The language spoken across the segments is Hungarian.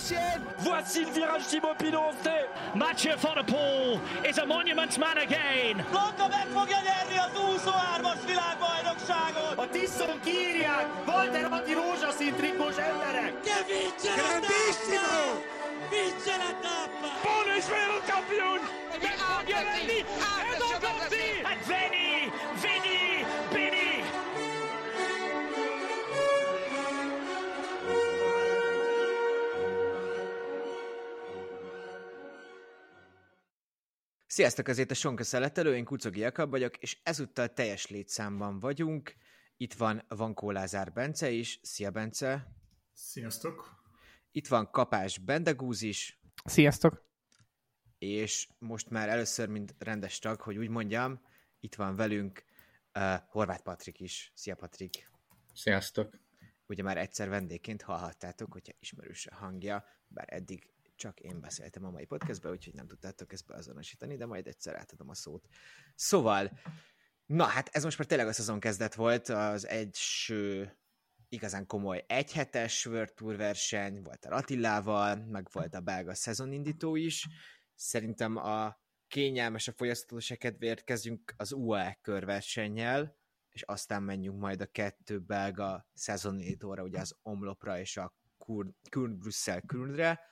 l'ancienne. Voici le virage Thibaut Pinot, Mathieu Poel is a monument man again. Blanka meg fogja nyerni az 23-as világbajnokságot! A Tiszon kiírják, Walter Atti rózsaszín trikós emberek. Che vince la tappa! Vince la tappa! Paul is wereldkampioen. Met Fabianelli en dan komt hij. En Vinny, Vinny, Sziasztok, azért a Sonka Szeletelő, én Kucogi Jakab vagyok, és ezúttal teljes létszámban vagyunk. Itt van Vankó Lázár Bence is. Szia, Bence! Sziasztok! Itt van Kapás Bendegúz is, Sziasztok! és most már először, mint rendes tag, hogy úgy mondjam, itt van velünk uh, Horváth Patrik is. Szia, Patrik! Sziasztok! Ugye már egyszer vendégként hallhattátok, hogyha ismerős a hangja, bár eddig csak én beszéltem a mai podcastben, úgyhogy nem tudtátok ezt beazonosítani, de majd egyszer átadom a szót. Szóval, na hát ez most már tényleg a szezon kezdet volt, az első igazán komoly egyhetes World Tour verseny, volt a Attilával, meg volt a belga szezonindító is. Szerintem a kényelmes a fogyasztóság kedvéért kezdjünk az UAE körversennyel, és aztán menjünk majd a kettő belga szezonindítóra, ugye az Omlopra és a Kurn Brüsszel Kurnre,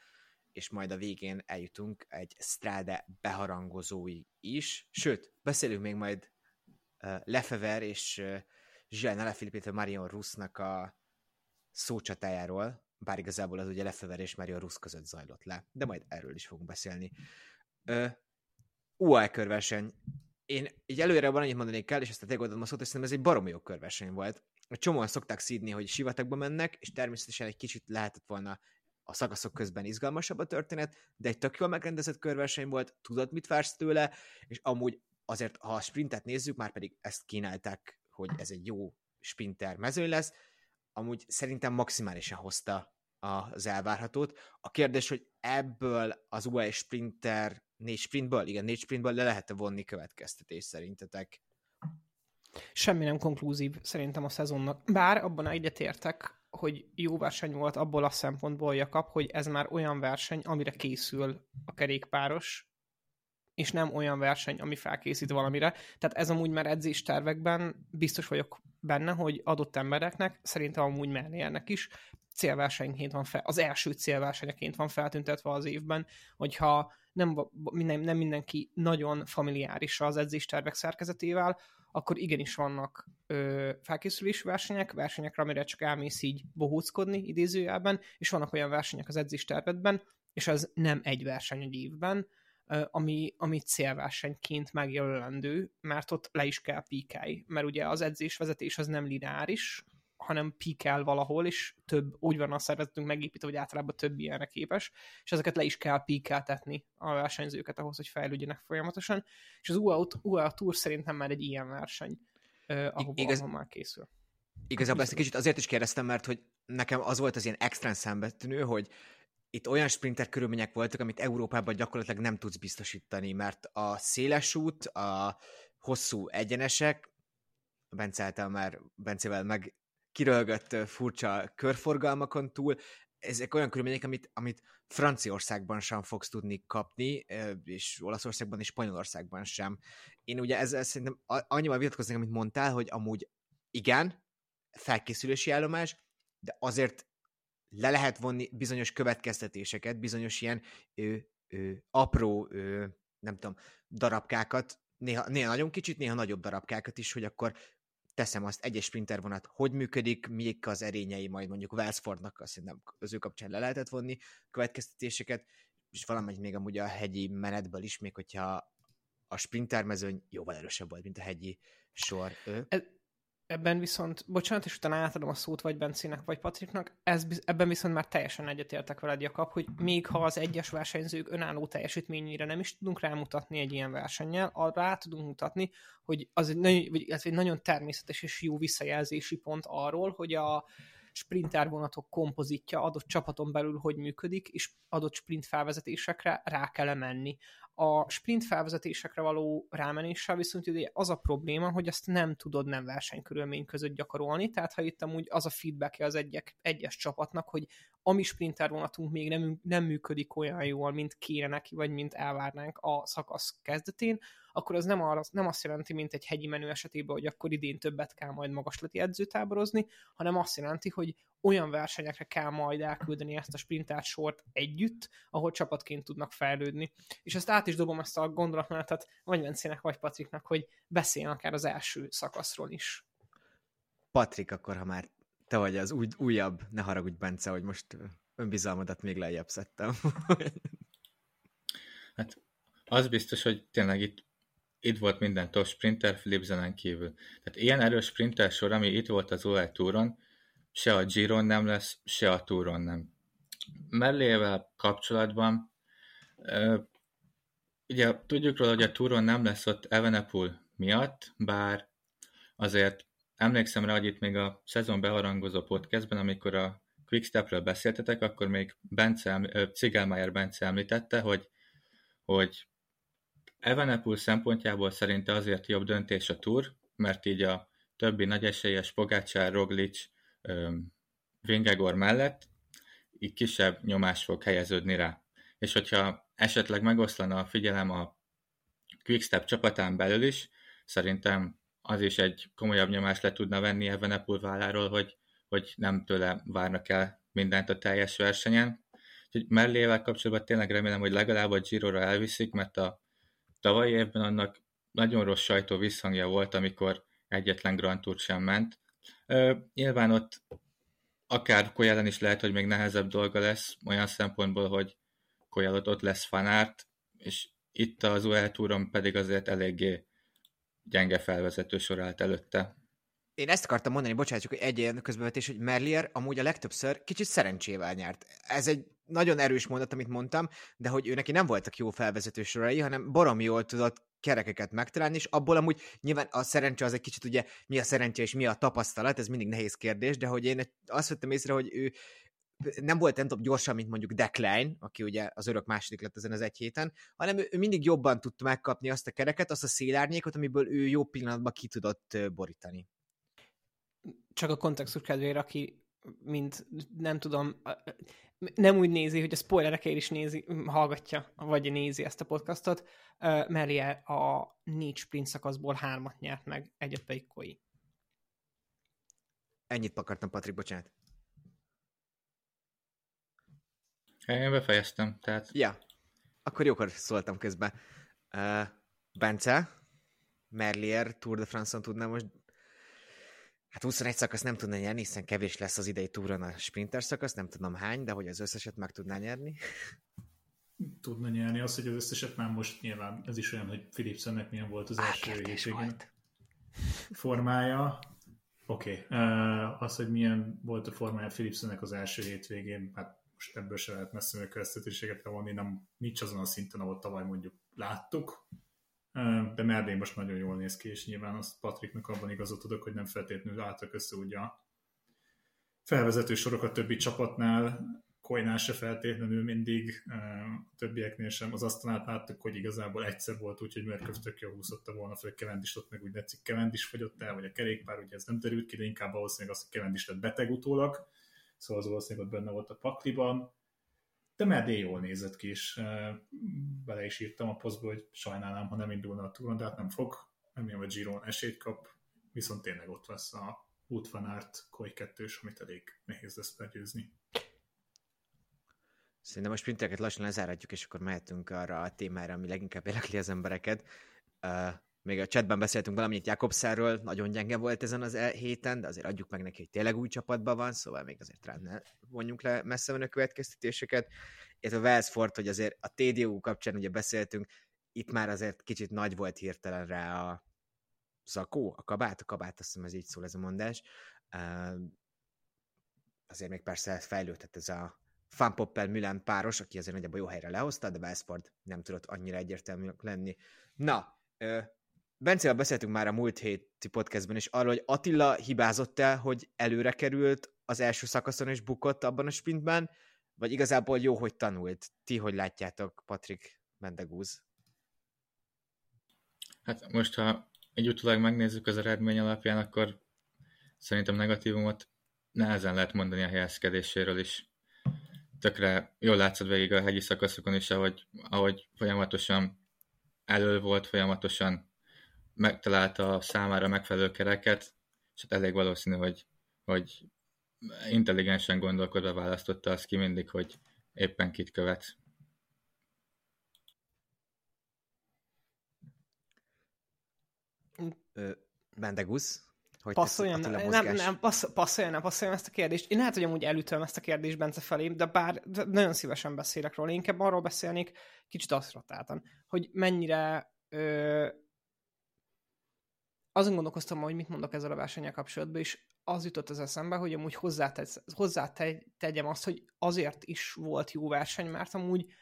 és majd a végén eljutunk egy Strade beharangozói is. Sőt, beszélünk még majd uh, Lefever és uh, Zsán Alaphilippe Marion Rusznak a szócsatájáról, bár igazából az ugye Lefever és Marion Rusz között zajlott le, de majd erről is fogunk beszélni. Uh, UAE körverseny. Én így előre van annyit mondanék kell, és ezt a tényleg a szót, és ez egy baromi jó körverseny volt. Csomóan szokták szídni, hogy sivatagba mennek, és természetesen egy kicsit lehetett volna a szakaszok közben izgalmasabb a történet, de egy tök jól megrendezett körverseny volt, tudod, mit vársz tőle, és amúgy azért, ha a sprintet nézzük, már pedig ezt kínálták, hogy ez egy jó sprinter mezőny lesz, amúgy szerintem maximálisan hozta az elvárhatót. A kérdés, hogy ebből az UAE sprinter négy sprintből, igen, négy sprintből le lehet vonni következtetés szerintetek? Semmi nem konklúzív szerintem a szezonnak. Bár abban egyetértek, hogy jó verseny volt abból a szempontból, Jakab, hogy ez már olyan verseny, amire készül a kerékpáros, és nem olyan verseny, ami felkészít valamire. Tehát ez amúgy már edzéstervekben biztos vagyok benne, hogy adott embereknek, szerintem amúgy mellérnek is, célversenyként van fel, az első célversenyeként van feltüntetve az évben, hogyha nem, minden, nem mindenki nagyon familiáris az edzéstervek szerkezetével, akkor igenis vannak ö, felkészülési versenyek, versenyekre, amire csak elmész így bohóckodni idézőjelben, és vannak olyan versenyek az edzéstervedben, és az nem egy verseny egy évben, ö, ami, ami célversenyként megjelölendő, mert ott le is kell píkálj, mert ugye az edzésvezetés az nem lineáris, hanem píkel valahol, és több, úgy van a szervezetünk megépítve, hogy általában több ilyenre képes, és ezeket le is kell píkeltetni a versenyzőket ahhoz, hogy fejlődjenek folyamatosan, és az UAE, UAE Tour szerintem már egy ilyen verseny, eh, Igaz- már készül. Igazából ezt egy kicsit azért is kérdeztem, mert hogy nekem az volt az ilyen extrán szembetűnő, hogy itt olyan sprinter körülmények voltak, amit Európában gyakorlatilag nem tudsz biztosítani, mert a széles út, a hosszú egyenesek, Bence által már Bencével meg kirölgött furcsa körforgalmakon túl, ezek olyan körülmények, amit, amit Franciaországban sem fogsz tudni kapni, és Olaszországban és Spanyolországban sem. Én ugye ezzel szerintem annyival vitatkoznék, amit mondtál, hogy amúgy igen, felkészülési állomás, de azért le lehet vonni bizonyos következtetéseket, bizonyos ilyen ö, ö, apró, ö, nem tudom, darabkákat, néha, néha nagyon kicsit, néha nagyobb darabkákat is, hogy akkor teszem azt, egyes sprinter vonat hogy működik, mik az erényei, majd mondjuk Wellsfordnak, azt szerintem az ő kapcsán le lehetett vonni következtetéseket, és valamelyik még amúgy a hegyi menetből is, még hogyha a sprinter mezőny jóval erősebb volt, mint a hegyi sor. Ő. Ebben viszont, bocsánat, és utána átadom a szót vagy Bencének, vagy Patriknak, ez, ebben viszont már teljesen egyetértek veled, Jakab, hogy még ha az egyes versenyzők önálló teljesítményére nem is tudunk rámutatni egy ilyen versennyel, arra rá tudunk mutatni, hogy az egy nagyon, vagy ez egy nagyon természetes és jó visszajelzési pont arról, hogy a sprinter vonatok kompozitja adott csapaton belül hogy működik, és adott sprint felvezetésekre rá kell menni. A sprint felvezetésekre való rámenéssel viszont ugye az a probléma, hogy azt nem tudod nem versenykörülmény között gyakorolni, tehát ha itt amúgy az a feedback az egyek, egyes csapatnak, hogy a mi sprinter vonatunk még nem, nem működik olyan jól, mint kéne neki, vagy mint elvárnánk a szakasz kezdetén, akkor az nem, arra, nem azt jelenti, mint egy hegyi menő esetében, hogy akkor idén többet kell majd magaslati edzőtáborozni, hanem azt jelenti, hogy olyan versenyekre kell majd elküldeni ezt a sprintert sort együtt, ahol csapatként tudnak fejlődni. És ezt át is dobom ezt a gondolatmenetet vagy Vencének, vagy Patriknak, hogy beszéljen akár az első szakaszról is. Patrik, akkor ha már te vagy az új, újabb, ne haragudj Bence, hogy most önbizalmadat még lejjebb szedtem. hát az biztos, hogy tényleg itt, itt volt minden top sprinter Philipsenen kívül. Tehát ilyen erős sprinter sor, ami itt volt az OL túron, se a Giron nem lesz, se a túron nem. Mellével kapcsolatban ugye tudjuk róla, hogy a túron nem lesz ott Evenepul miatt, bár azért emlékszem rá, hogy itt még a szezon beharangozó podcastben, amikor a Quickstepről beszéltetek, akkor még Bence, Cigelmeier Bence említette, hogy, hogy Evenepul szempontjából szerinte azért jobb döntés a túr, mert így a többi nagy esélyes Pogácsár, Roglic, Vingegor mellett így kisebb nyomás fog helyeződni rá. És hogyha esetleg megoszlana a figyelem a Quickstep csapatán belül is, szerintem az is egy komolyabb nyomást le tudna venni Evenepul válláról, hogy, hogy nem tőle várnak el mindent a teljes versenyen. Úgyhogy mellével kapcsolatban tényleg remélem, hogy legalább a Giro-ra elviszik, mert a tavalyi évben annak nagyon rossz sajtó visszhangja volt, amikor egyetlen Grand Tour sem ment. Ö, nyilván ott akár Koyalen is lehet, hogy még nehezebb dolga lesz, olyan szempontból, hogy Koyalot ott lesz fanárt, és itt az UL túron pedig azért eléggé gyenge felvezető sor állt előtte. Én ezt akartam mondani, bocsánat, csak egy ilyen közbevetés, hogy Merlier amúgy a legtöbbször kicsit szerencsével nyert. Ez egy nagyon erős mondat, amit mondtam, de hogy ő neki nem voltak jó felvezető sorai, hanem barom jól tudott kerekeket megtalálni, és abból amúgy nyilván a szerencse az egy kicsit ugye mi a szerencse és mi a tapasztalat, ez mindig nehéz kérdés, de hogy én azt vettem észre, hogy ő nem volt nem gyorsan, mint mondjuk Decline, aki ugye az örök második lett ezen az egy héten, hanem ő, ő mindig jobban tudta megkapni azt a kereket, azt a szélárnyékot, amiből ő jó pillanatban ki tudott borítani. Csak a kontextus kedvére, aki mint nem tudom, nem úgy nézi, hogy a spoilerekért is nézi, hallgatja, vagy nézi ezt a podcastot, Merie a négy sprint szakaszból hármat nyert meg, egyet pedig Koi. Ennyit akartam, Patrik, bocsánat. Én befejeztem, tehát... Ja, akkor jókor szóltam közben. Uh, Bence, Merlier Tour de France-on tudná most Hát 21 szakasz nem tudna nyerni, hiszen kevés lesz az idei túron a sprinter szakasz, nem tudom hány, de hogy az összeset meg tudná nyerni. Tudna nyerni, az, hogy az összeset már most nyilván, ez is olyan, hogy Philipsennek milyen volt az első hétvégén formája. Oké, okay. uh, az, hogy milyen volt a formája Philipsennek az első hétvégén, hát most ebből se lehet messze következtetéseket levonni, nem nincs azon a szinten, ahol tavaly mondjuk láttuk, de Merdén most nagyon jól néz ki, és nyilván azt Patriknak abban igazat tudok, hogy nem feltétlenül álltak össze ugye a felvezető sorok a többi csapatnál, Koinál se feltétlenül mindig, a többieknél sem. Az asztalát láttuk, hogy igazából egyszer volt úgy, hogy Mörköv tök jól húszotta volna fel, Kevendis ott meg úgy tetszik, Kevendis fogyott el, vagy a kerékpár, ugye ez nem terült ki, de inkább valószínűleg az, hogy Kevendis lett beteg utólag, szóval az valószínűleg ott benne volt a pakliban de Merdé jól nézett ki, és bele is írtam a posztba, hogy sajnálom, ha nem indulna a túron, de hát nem fog, remélem, hogy Giron esélyt kap, viszont tényleg ott lesz a útfanárt Koi 2 amit elég nehéz lesz begyőzni. Szerintem a sprinteket lassan lezáratjuk, és akkor mehetünk arra a témára, ami leginkább érdekli az embereket. Uh, még a chatben beszéltünk valamennyit Jakobszáról, nagyon gyenge volt ezen az e- héten, de azért adjuk meg neki, hogy tényleg új csapatban van, szóval még azért rá ne vonjunk le messze a következtetéseket. Ez a Wellsford, hogy azért a TDU kapcsán ugye beszéltünk, itt már azért kicsit nagy volt hirtelen rá a zakó, a kabát, a kabát, azt hiszem ez így szól ez a mondás. Azért még persze fejlődhet ez a Fan Poppel Mülen páros, aki azért nagyjából jó helyre lehozta, de Wellsford nem tudott annyira egyértelmű lenni. Na, Bencével beszéltünk már a múlt héti podcastben is arról, hogy Attila hibázott el, hogy előre került az első szakaszon és bukott abban a sprintben, vagy igazából jó, hogy tanult? Ti hogy látjátok, Patrik Mendegúz? Hát most, ha egy utólag megnézzük az eredmény alapján, akkor szerintem negatívumot nehezen lehet mondani a helyezkedéséről is. tökre jól látszott végig a hegyi szakaszokon is, ahogy, ahogy folyamatosan elő volt, folyamatosan megtalálta a számára megfelelő kereket, és hát elég valószínű, hogy, hogy intelligensen gondolkodva választotta azt ki mindig, hogy éppen kit követ. Bendegusz? Hogy passzoljon, nem, nem, nem, passz, passzoljon, nem passzoljon ezt a kérdést. Én lehet, hogy amúgy elütöm ezt a kérdést Bence felé, de bár de nagyon szívesen beszélek róla. Én inkább arról beszélnék, kicsit asztratáltan, hogy mennyire ö, azon gondolkoztam, hogy mit mondok ezzel a versenyel kapcsolatban, és az jutott az eszembe, hogy amúgy hozzátegyem azt, hogy azért is volt jó verseny, mert amúgy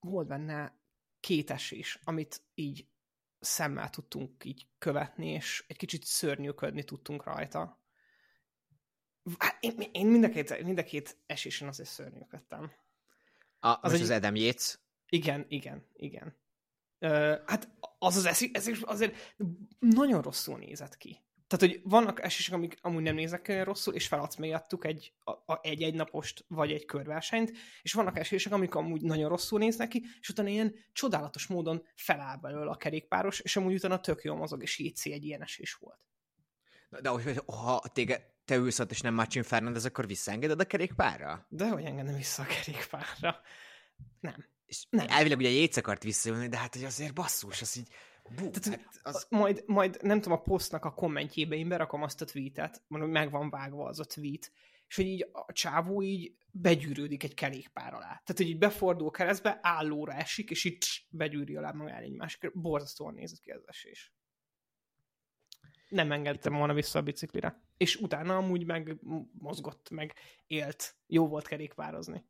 volt benne két esés, amit így szemmel tudtunk így követni, és egy kicsit szörnyűködni tudtunk rajta. Hát én, én mind, a két, mind a két esésen azért szörnyűködtem. A, az, egy... az Adam Yates? Igen, igen, igen. Uh, hát az az eszés, eszés azért nagyon rosszul nézett ki. Tehát, hogy vannak esések, amik amúgy nem néznek olyan rosszul, és feladsz miattuk egy, a, egy egynapost, vagy egy körversenyt, és vannak esések, amik amúgy nagyon rosszul néznek ki, és utána ilyen csodálatos módon feláll belőle a kerékpáros, és amúgy utána tök jó mozog, és JC egy ilyen esés volt. De hogy, ha téged, te ülsz ott, és nem Marcin Fernández, akkor visszaengeded a kerékpárra? De hogy engedem vissza a kerékpárra? Nem. És nem. elvileg ugye Jéz akart visszaülni, de hát hogy azért basszus, az így Bú, Tehát, hát az... majd, majd nem tudom, a posztnak a kommentjébe én berakom azt a tweetet, mondom, meg van vágva az a tweet, és hogy így a csávó így begyűrődik egy kerékpár alá. Tehát, hogy így befordul keresztbe, állóra esik, és így begyűri alá magát egy másik. Borzasztóan nézett ki az esés. Nem engedtem volna vissza a biciklire. És utána amúgy meg mozgott, meg élt. Jó volt kerékpározni.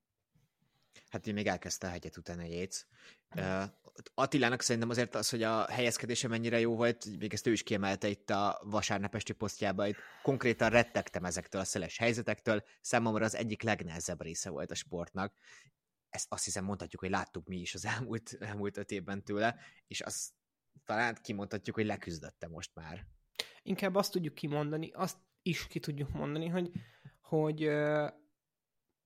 Hát én még elkezdte a hegyet utána Jéz. Uh, Attilának szerintem azért az, hogy a helyezkedése mennyire jó volt, még ezt ő is kiemelte itt a vasárnapesti posztjában, itt konkrétan rettegtem ezektől a szeles helyzetektől, számomra az egyik legnehezebb része volt a sportnak. Ezt azt hiszem mondhatjuk, hogy láttuk mi is az elmúlt, elmúlt öt évben tőle, és azt talán kimondhatjuk, hogy leküzdötte most már. Inkább azt tudjuk kimondani, azt is ki tudjuk mondani, hogy, hogy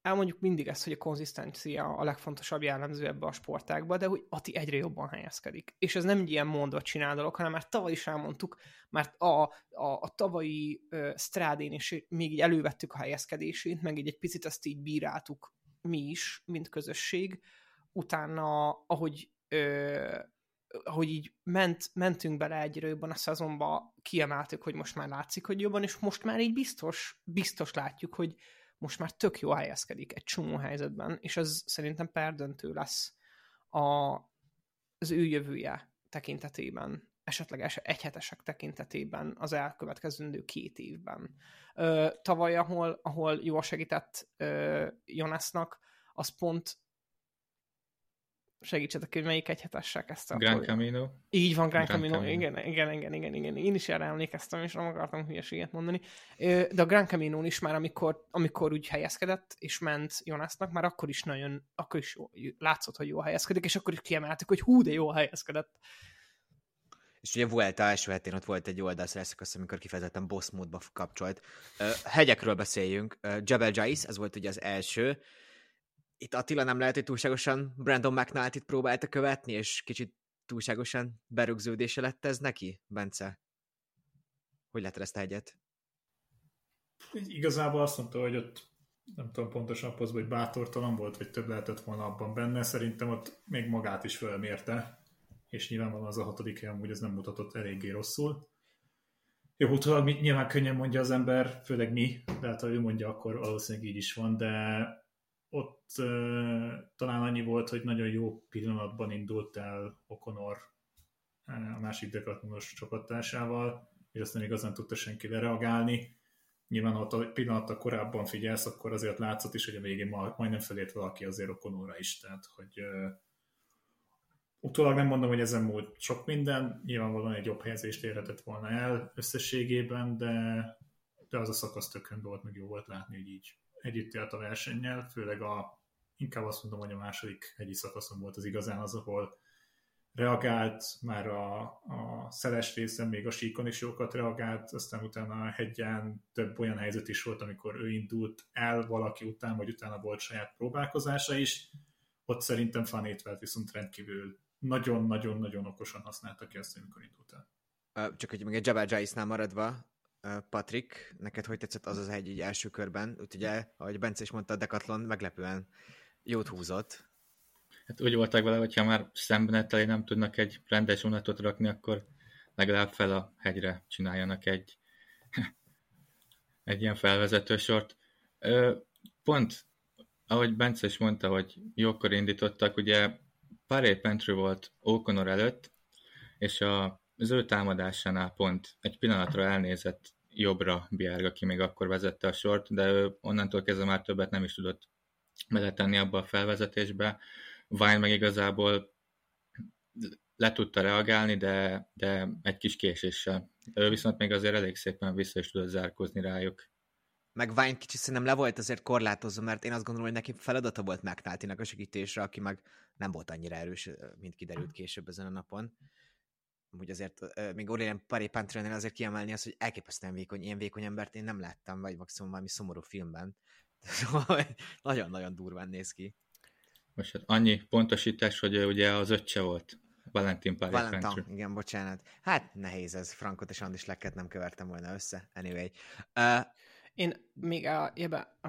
elmondjuk mindig ezt, hogy a konzisztencia a legfontosabb jellemző ebbe a sportákba, de hogy Ati egyre jobban helyezkedik. És ez nem egy ilyen mondva csinál dolog, hanem már tavaly is elmondtuk, mert a, a, a tavalyi uh, strádén is még így elővettük a helyezkedését, meg így egy picit ezt így bíráltuk mi is, mint közösség. Utána, ahogy uh, ahogy így ment, mentünk bele egyre jobban a szezonba, kiemeltük, hogy most már látszik, hogy jobban, és most már így biztos, biztos látjuk, hogy, most már tök jó helyezkedik egy csomó helyzetben, és ez szerintem perdöntő lesz a, az ő jövője tekintetében, esetleg egyhetesek tekintetében az elkövetkezendő két évben. Ö, tavaly, ahol, ahol jól segített ö, Jonasnak, az pont segítsetek, hogy melyik egyhetessel kezdte. Grand Camino. Így van, Grand, Grand Camino. Camino. Igen, igen, igen, igen, igen. Én is erre emlékeztem, és nem akartam hülyeséget mondani. De a Grand camino is már, amikor, amikor úgy helyezkedett, és ment Jonasnak, már akkor is nagyon, akkor is jó, látszott, hogy jól helyezkedik, és akkor is kiemeltük, hogy hú, de jól helyezkedett. És ugye volt első hetén ott volt egy oldalszeszakasz, amikor kifejezetten boss módba kapcsolt. Hegyekről beszéljünk. Jebel Jais, ez volt ugye az első, itt Attila nem lehet, hogy túlságosan Brandon McNulty-t próbálta követni, és kicsit túlságosan berögződése lett ez neki, Bence? Hogy lett ezt a hegyet? Igazából azt mondta, hogy ott nem tudom pontosan pozba, hogy bátortalan volt, vagy több lehetett volna abban benne. Szerintem ott még magát is felmérte, és nyilvánvalóan az a hatodik hely amúgy ez nem mutatott eléggé rosszul. Jó, utólag nyilván könnyen mondja az ember, főleg mi, de hát ő mondja, akkor valószínűleg így is van, de ott talán annyi volt, hogy nagyon jó pillanatban indult el Okonor a másik dekatmonos csapattársával, és azt nem igazán tudta senki reagálni. Nyilván, ha a pillanattal korábban figyelsz, akkor azért látszott is, hogy a végén majdnem felért valaki azért Okonorra is, tehát hogy uh, utólag nem mondom, hogy ezen múlt sok minden, nyilvánvalóan egy jobb helyezést érhetett volna el összességében, de, de az a szakasz tök volt, meg jó volt látni, hogy így együtt élt a versennyel, főleg a, inkább azt mondom, hogy a második hegyi szakaszon volt az igazán az, ahol reagált, már a, a szeles részen még a síkon is jókat reagált, aztán utána a hegyen több olyan helyzet is volt, amikor ő indult el valaki után, vagy utána volt saját próbálkozása is. Ott szerintem Fanétvelt viszont rendkívül nagyon-nagyon-nagyon okosan használta ki ezt, amikor indult el. Csak hogy még egy Jabal Jaisnál maradva, Patrik, neked hogy tetszett az az egy így első körben? Ugye, ahogy Bence is mondta, a Decathlon meglepően jót húzott. Hát úgy voltak vele, hogyha már szemben nem tudnak egy rendes vonatot rakni, akkor legalább fel a hegyre csináljanak egy, egy ilyen felvezető sort. Pont, ahogy Bence is mondta, hogy jókor indítottak, ugye pár Pentry volt O'Connor előtt, és a, az ő támadásánál pont egy pillanatra elnézett jobbra Biárg, aki még akkor vezette a sort, de ő onnantól kezdve már többet nem is tudott beletenni abba a felvezetésbe. Vine meg igazából le tudta reagálni, de, de egy kis késéssel. Ő viszont még azért elég szépen vissza is tudott zárkózni rájuk. Meg Vine kicsit szerintem le volt azért korlátozva, mert én azt gondolom, hogy neki feladata volt mcnulty a segítésre, aki meg nem volt annyira erős, mint kiderült később ezen a napon. Úgy azért még Aurélien Paré Pantrenél azért kiemelni az, hogy elképesztően vékony, ilyen vékony embert én nem láttam, vagy maximum valami szomorú filmben. Szóval nagyon-nagyon durván néz ki. Most hát annyi pontosítás, hogy ugye az öccse volt. Valentin Paré Valentin, igen, bocsánat. Hát nehéz ez, Frankot és Andis Lekket nem kevertem volna össze. Anyway. Uh, Én még a, ebbe, a,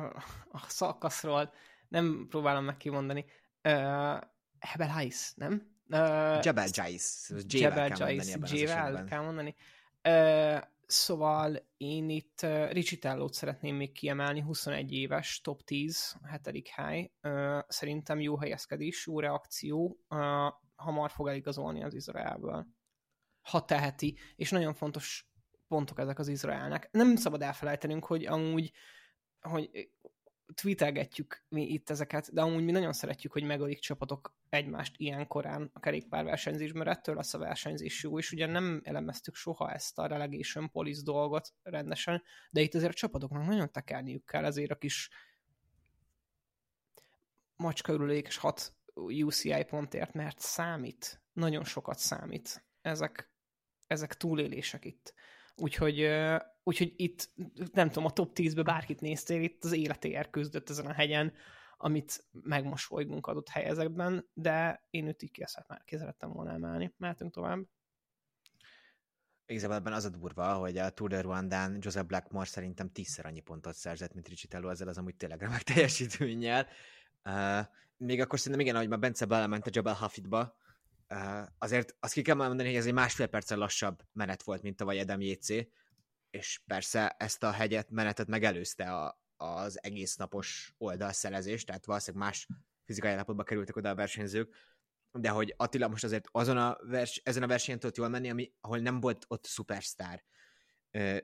a szakaszról nem próbálom meg kimondani. Uh, Hebel Heiss, nem? Uh, Jebel Jais. Jebel Jais, J-vel kell mondani. Uh, Szóval én itt uh, Ricitello-t szeretném még kiemelni, 21 éves, top 10, hetedik hely. Uh, szerintem jó helyezkedés, jó reakció, uh, hamar fog eligazolni az Izraelből. Ha teheti, és nagyon fontos pontok ezek az Izraelnek. Nem szabad elfelejtenünk, hogy amúgy hogy tweetelgetjük mi itt ezeket, de amúgy mi nagyon szeretjük, hogy megölik csapatok egymást ilyen korán a kerékpárversenyzés, mert ettől lesz a versenyzés jó, és ugye nem elemeztük soha ezt a relegation police dolgot rendesen, de itt azért a csapatoknak nagyon tekerniük kell, ezért a kis macskaörülékes 6 UCI pontért, mert számít, nagyon sokat számít. Ezek, ezek túlélések itt. Úgyhogy, úgyhogy itt, nem tudom, a top 10-be bárkit néztél, itt az életéért küzdött ezen a hegyen, amit megmosolygunk adott helyezekben, de én őt így ki, szerettem volna emelni. Mehetünk tovább. Igazából ebben az a durva, hogy a Tour de Rwandán Joseph Blackmore szerintem tízszer annyi pontot szerzett, mint Ricitello, ezzel az amúgy tényleg remek teljesítménnyel. Uh, még akkor szerintem igen, ahogy már Bence belement a Jabal Hafidba, azért azt ki kell mondani, hogy ez egy másfél perccel lassabb menet volt, mint tavaly Edem JC, és persze ezt a hegyet, menetet megelőzte a, az egész napos oldalszelezés, tehát valószínűleg más fizikai állapotba kerültek oda a versenyzők, de hogy Attila most azért azon a vers, ezen a versenyen tudott jól menni, ami, ahol nem volt ott szupersztár.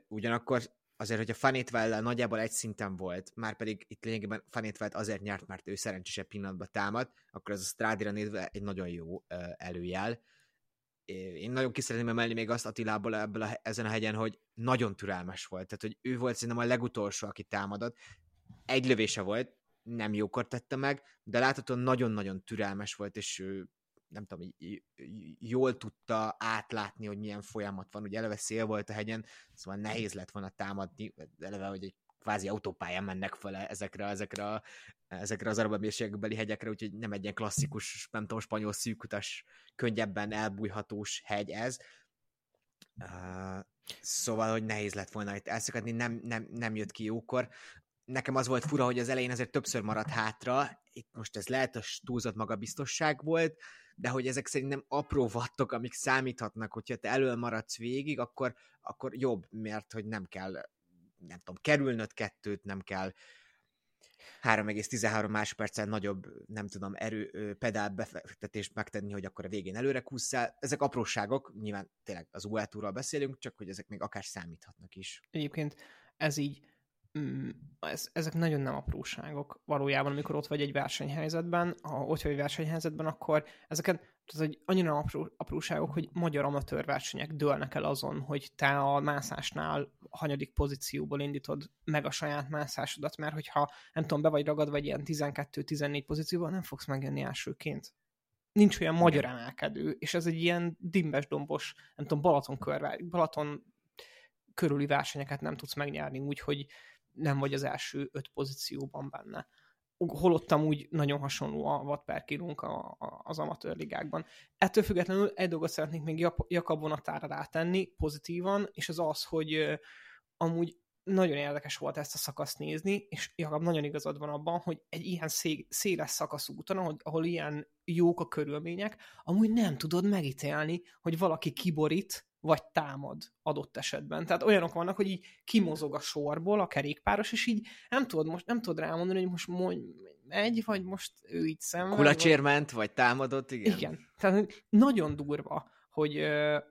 Ugyanakkor azért, hogy a Fanétvellel nagyjából egy szinten volt, már pedig itt lényegében Fanétvelt azért nyert, mert ő szerencsésebb pillanatban támad, akkor ez a Strádira nézve egy nagyon jó előjel. Én nagyon ki szeretném emelni még azt Attilából ebből a, ezen a hegyen, hogy nagyon türelmes volt. Tehát, hogy ő volt szerintem a legutolsó, aki támadott. Egy lövése volt, nem jókor tette meg, de láthatóan nagyon-nagyon türelmes volt, és nem tudom, jól tudta átlátni, hogy milyen folyamat van. Ugye eleve szél volt a hegyen, szóval nehéz lett volna támadni, eleve, hogy egy kvázi autópályán mennek fel ezekre, ezekre, ezekre az arab hegyekre, úgyhogy nem egy ilyen klasszikus, nem tudom, spanyol szűkutas, könnyebben elbújhatós hegy ez. Uh, szóval, hogy nehéz lett volna itt elszakadni, nem, nem, nem jött ki jókor. Nekem az volt fura, hogy az elején azért többször maradt hátra, itt most ez lehet a túlzott magabiztosság volt, de hogy ezek szerintem apró vattok, amik számíthatnak, hogyha te elől maradsz végig, akkor, akkor jobb, mert hogy nem kell, nem tudom, kerülnöd kettőt, nem kell 3,13 másodperccel nagyobb, nem tudom, erő, pedál befektetést megtenni, hogy akkor a végén előre kúszszál. Ezek apróságok, nyilván tényleg az UL beszélünk, csak hogy ezek még akár számíthatnak is. Egyébként ez így Mm, ez, ezek nagyon nem apróságok valójában, amikor ott vagy egy versenyhelyzetben, ha ott vagy egy versenyhelyzetben, akkor ezeket, tehát, hogy annyira apró, apróságok, hogy magyar amatőr versenyek dőlnek el azon, hogy te a mászásnál hanyadik pozícióból indítod meg a saját mászásodat, mert hogyha nem tudom, be vagy ragadva egy ilyen 12-14 pozícióval, nem fogsz megjönni elsőként. nincs olyan magyar emelkedő, és ez egy ilyen dimbes dombos, nem tudom, Balaton, körvá, Balaton körüli versenyeket nem tudsz megnyerni, úgyhogy nem vagy az első öt pozícióban benne. Holottam úgy nagyon hasonló a watt per kilónk az amatőr ligákban. Ettől függetlenül egy dolgot szeretnék még Jakab vonatára rátenni pozitívan, és az az, hogy amúgy nagyon érdekes volt ezt a szakaszt nézni, és Jakab nagyon igazad van abban, hogy egy ilyen szé- széles szakasz úton, ahol, ahol ilyen jók a körülmények, amúgy nem tudod megítélni, hogy valaki kiborít, vagy támad adott esetben. Tehát olyanok vannak, hogy így kimozog a sorból a kerékpáros, és így nem tudod, most, nem tudod rámondani, hogy most mondj, megy, vagy most ő így szenved. Kulacsérment, vagy... vagy támadott, igen. Igen. Tehát nagyon durva, hogy,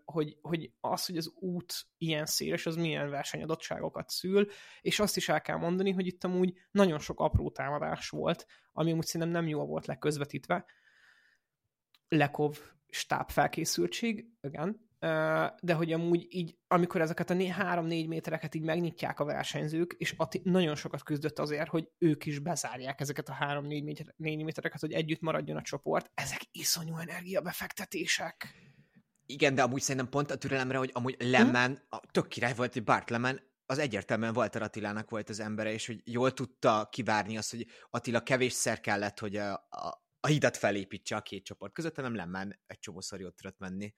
hogy, hogy az, hogy az út ilyen széles, az milyen versenyadottságokat szül, és azt is el kell mondani, hogy itt amúgy nagyon sok apró támadás volt, ami amúgy szerintem nem jól volt leközvetítve. Lekov stáb felkészültség, igen, de hogy amúgy így, amikor ezeket a 3-4 métereket így megnyitják a versenyzők, és Ati nagyon sokat küzdött azért, hogy ők is bezárják ezeket a 3-4 métereket, hogy együtt maradjon a csoport, ezek iszonyú energiabefektetések. Igen, de amúgy szerintem pont a türelemre, hogy amúgy Lemmen, hm? a tök király volt, hogy Bart Lemmen, az egyértelműen Walter Attilának volt az embere, és hogy jól tudta kivárni azt, hogy Attila kevésszer kellett, hogy a, a, a hidat felépítse a két csoport között, hanem Lemmen egy csomószor jót tudott menni.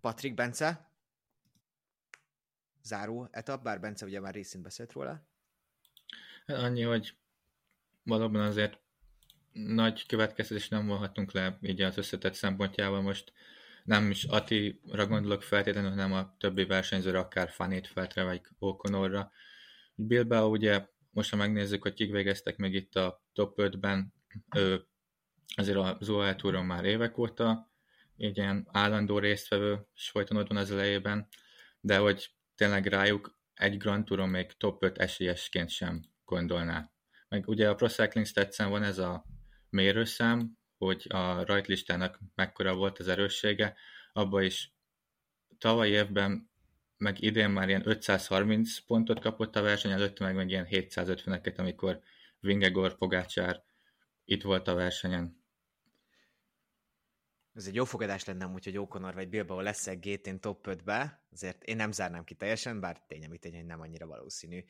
Patrik Bence, záró etap, bár Bence ugye már részint beszélt róla. Annyi, hogy valóban azért nagy következtetés nem vonhatunk le így az összetett szempontjával most nem is Atira gondolok feltétlenül, hanem a többi versenyzőre, akár Fanét Feltre vagy Okonorra. Bilbao ugye, most ha megnézzük, hogy kik végeztek még itt a top 5-ben, ő azért a Zoal már évek óta egy ilyen állandó résztvevő, és folyton ott van az elejében, de hogy tényleg rájuk egy Grand Touron még top 5 esélyesként sem gondolná. Meg ugye a Pro Cycling stats van ez a mérőszám, hogy a rajtlistának mekkora volt az erőssége, abba is tavaly évben, meg idén már ilyen 530 pontot kapott a verseny, előtte meg, meg ilyen 750-eket, amikor Vingegor Pogácsár itt volt a versenyen. Ez egy jó fogadás lenne úgy, hogy Okonor vagy Bilbao lesz egy GT top 5-be, azért én nem zárnám ki teljesen, bár tényleg itt egy nem annyira valószínű.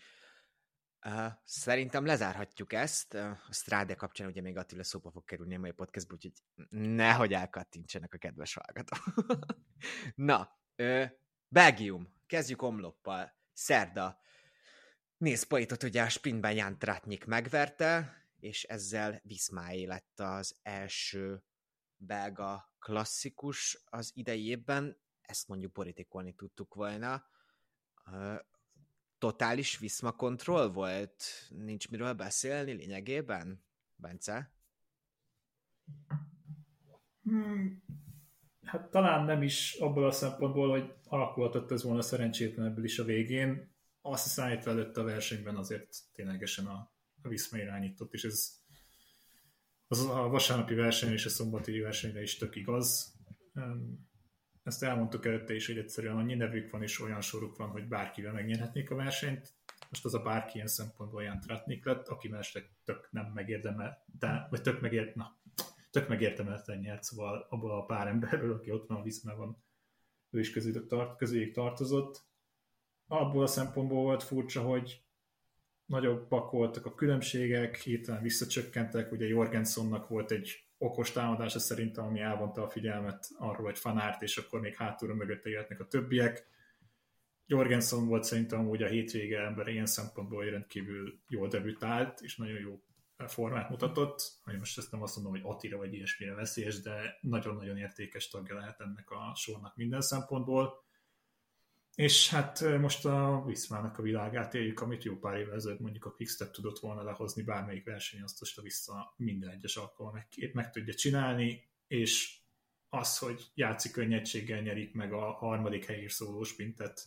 Szerintem lezárhatjuk ezt. A Strade kapcsán ugye még Attila szóba fog kerülni a mai podcastba, úgyhogy nehogy elkattintsenek a kedves hallgatók. Na, uh, Belgium. Kezdjük omloppal. Szerda. Nézd, Paitot ugye a sprintben Jan Tratnyik megverte, és ezzel Viszmáé lett az első belga klasszikus az idejében. Ezt mondjuk politikolni tudtuk volna totális Viszma kontroll volt? Nincs miről beszélni lényegében? Bence? Hmm, hát talán nem is abból a szempontból, hogy alakulhatott ez volna szerencsétlen ebből is a végén. Azt hiszem, itt előtt a versenyben azért ténylegesen a, a Viszma irányított, és ez az a vasárnapi verseny és a szombati versenyre is tök igaz ezt elmondtuk előtte is, hogy egyszerűen annyi nevük van és olyan soruk van, hogy bárkivel megnyerhetnék a versenyt. Most az a bárki ilyen szempontból olyan Tratnik lett, aki mellesleg tök nem megérdemel, de, vagy tök megért, na, tök megérdemelten nyert, szóval abból a pár emberből, aki ott van a Viszmában, ő is közülük, tart, közüljük tartozott. Abból a szempontból volt furcsa, hogy nagyobbak voltak a különbségek, hirtelen visszacsökkentek, ugye Jorgensonnak volt egy okos támadása szerintem, ami elvonta a figyelmet arról, hogy fanárt, és akkor még hátulra mögötte jöhetnek a többiek. Jorgensen volt szerintem úgy a hétvége ember ilyen szempontból rendkívül jól debütált, és nagyon jó formát mutatott, hogy most ezt nem azt mondom, hogy Attira vagy ilyesmire veszélyes, de nagyon-nagyon értékes tagja lehet ennek a sornak minden szempontból. És hát most a Viszmának a világát éljük, amit jó pár évvel ezelőtt mondjuk a Quickstep tudott volna lehozni bármelyik verseny, azt most a vissza minden egyes alkalommal. Meg, meg tudja csinálni, és az, hogy játszik könnyedséggel nyerik meg a harmadik helyért szóló sprintet,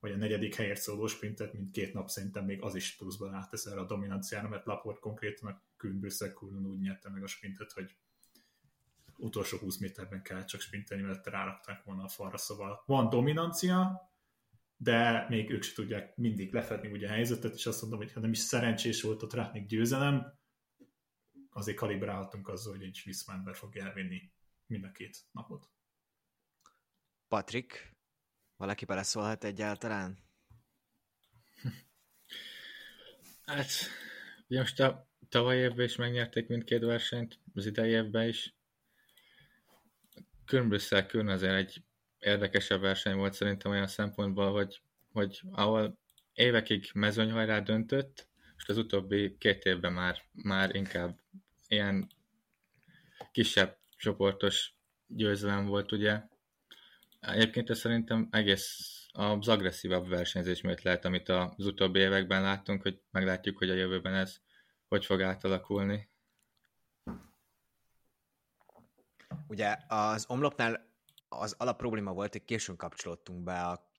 vagy a negyedik helyért szóló sprintet, mint két nap szerintem még az is pluszban átesz erre a dominanciára, mert Laport konkrétan a Kühnbőszekurnon úgy nyerte meg a sprintet, hogy utolsó 20 méterben kell csak sprintelni, mert rárakták volna a falra, szóval van dominancia, de még ők se tudják mindig lefedni ugye a helyzetet, és azt mondom, hogy ha nem is szerencsés volt a Tratnik győzelem, azért kalibrálhatunk azzal, hogy egy Viszmánber fog elvinni mind a két napot. Patrik, valaki beleszólhat egyáltalán? Hát, most a tavaly évben is megnyerték mindkét versenyt, az idei évben is. Különbrüsszel külön azért egy érdekesebb verseny volt szerintem olyan szempontból, hogy, hogy ahol évekig mezőnyhajrá döntött, most az utóbbi két évben már, már inkább ilyen kisebb csoportos győzelem volt, ugye. Egyébként ez szerintem egész az agresszívabb versenyzés miatt lehet, amit az utóbbi években láttunk, hogy meglátjuk, hogy a jövőben ez hogy fog átalakulni. Ugye az omlopnál az alapprobléma volt, hogy későn kapcsolódtunk be a,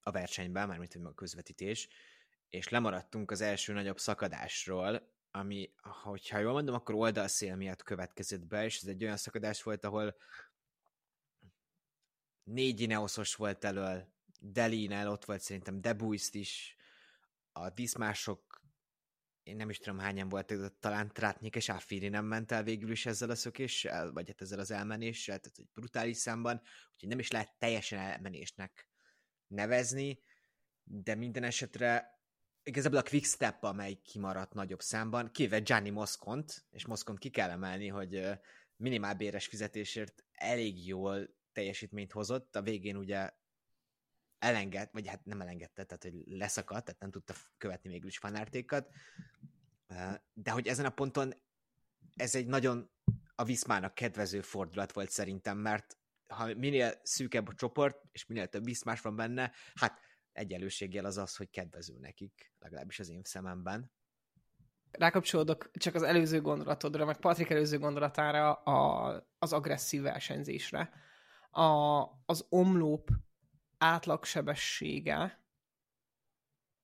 a versenybe, mármint a közvetítés, és lemaradtunk az első nagyobb szakadásról, ami, hogyha jól mondom, akkor oldalszél miatt következett be, és ez egy olyan szakadás volt, ahol négy Ineosos volt elől, Delinel ott volt szerintem Debuiszt is, a diszmások, én nem is tudom hányan volt, talán Trátnyik és Affiri nem ment el végül is ezzel a szökéssel, vagy hát ezzel az elmenéssel, tehát egy brutális számban, úgyhogy nem is lehet teljesen elmenésnek nevezni, de minden esetre igazából a quick step, amely kimaradt nagyobb számban, kivéve Gianni Moszkont, és Moszkont ki kell emelni, hogy minimálbéres fizetésért elég jól teljesítményt hozott, a végén ugye elenged, vagy hát nem elengedte, tehát hogy leszakadt, tehát nem tudta követni végül is fanártékat, de hogy ezen a ponton ez egy nagyon a Viszmának kedvező fordulat volt szerintem, mert ha minél szűkebb a csoport, és minél több Viszmás van benne, hát egyenlőséggel az az, hogy kedvező nekik, legalábbis az én szememben. Rákapcsolódok csak az előző gondolatodra, meg Patrik előző gondolatára a, az agresszív versenyzésre. A, az omlóp átlagsebessége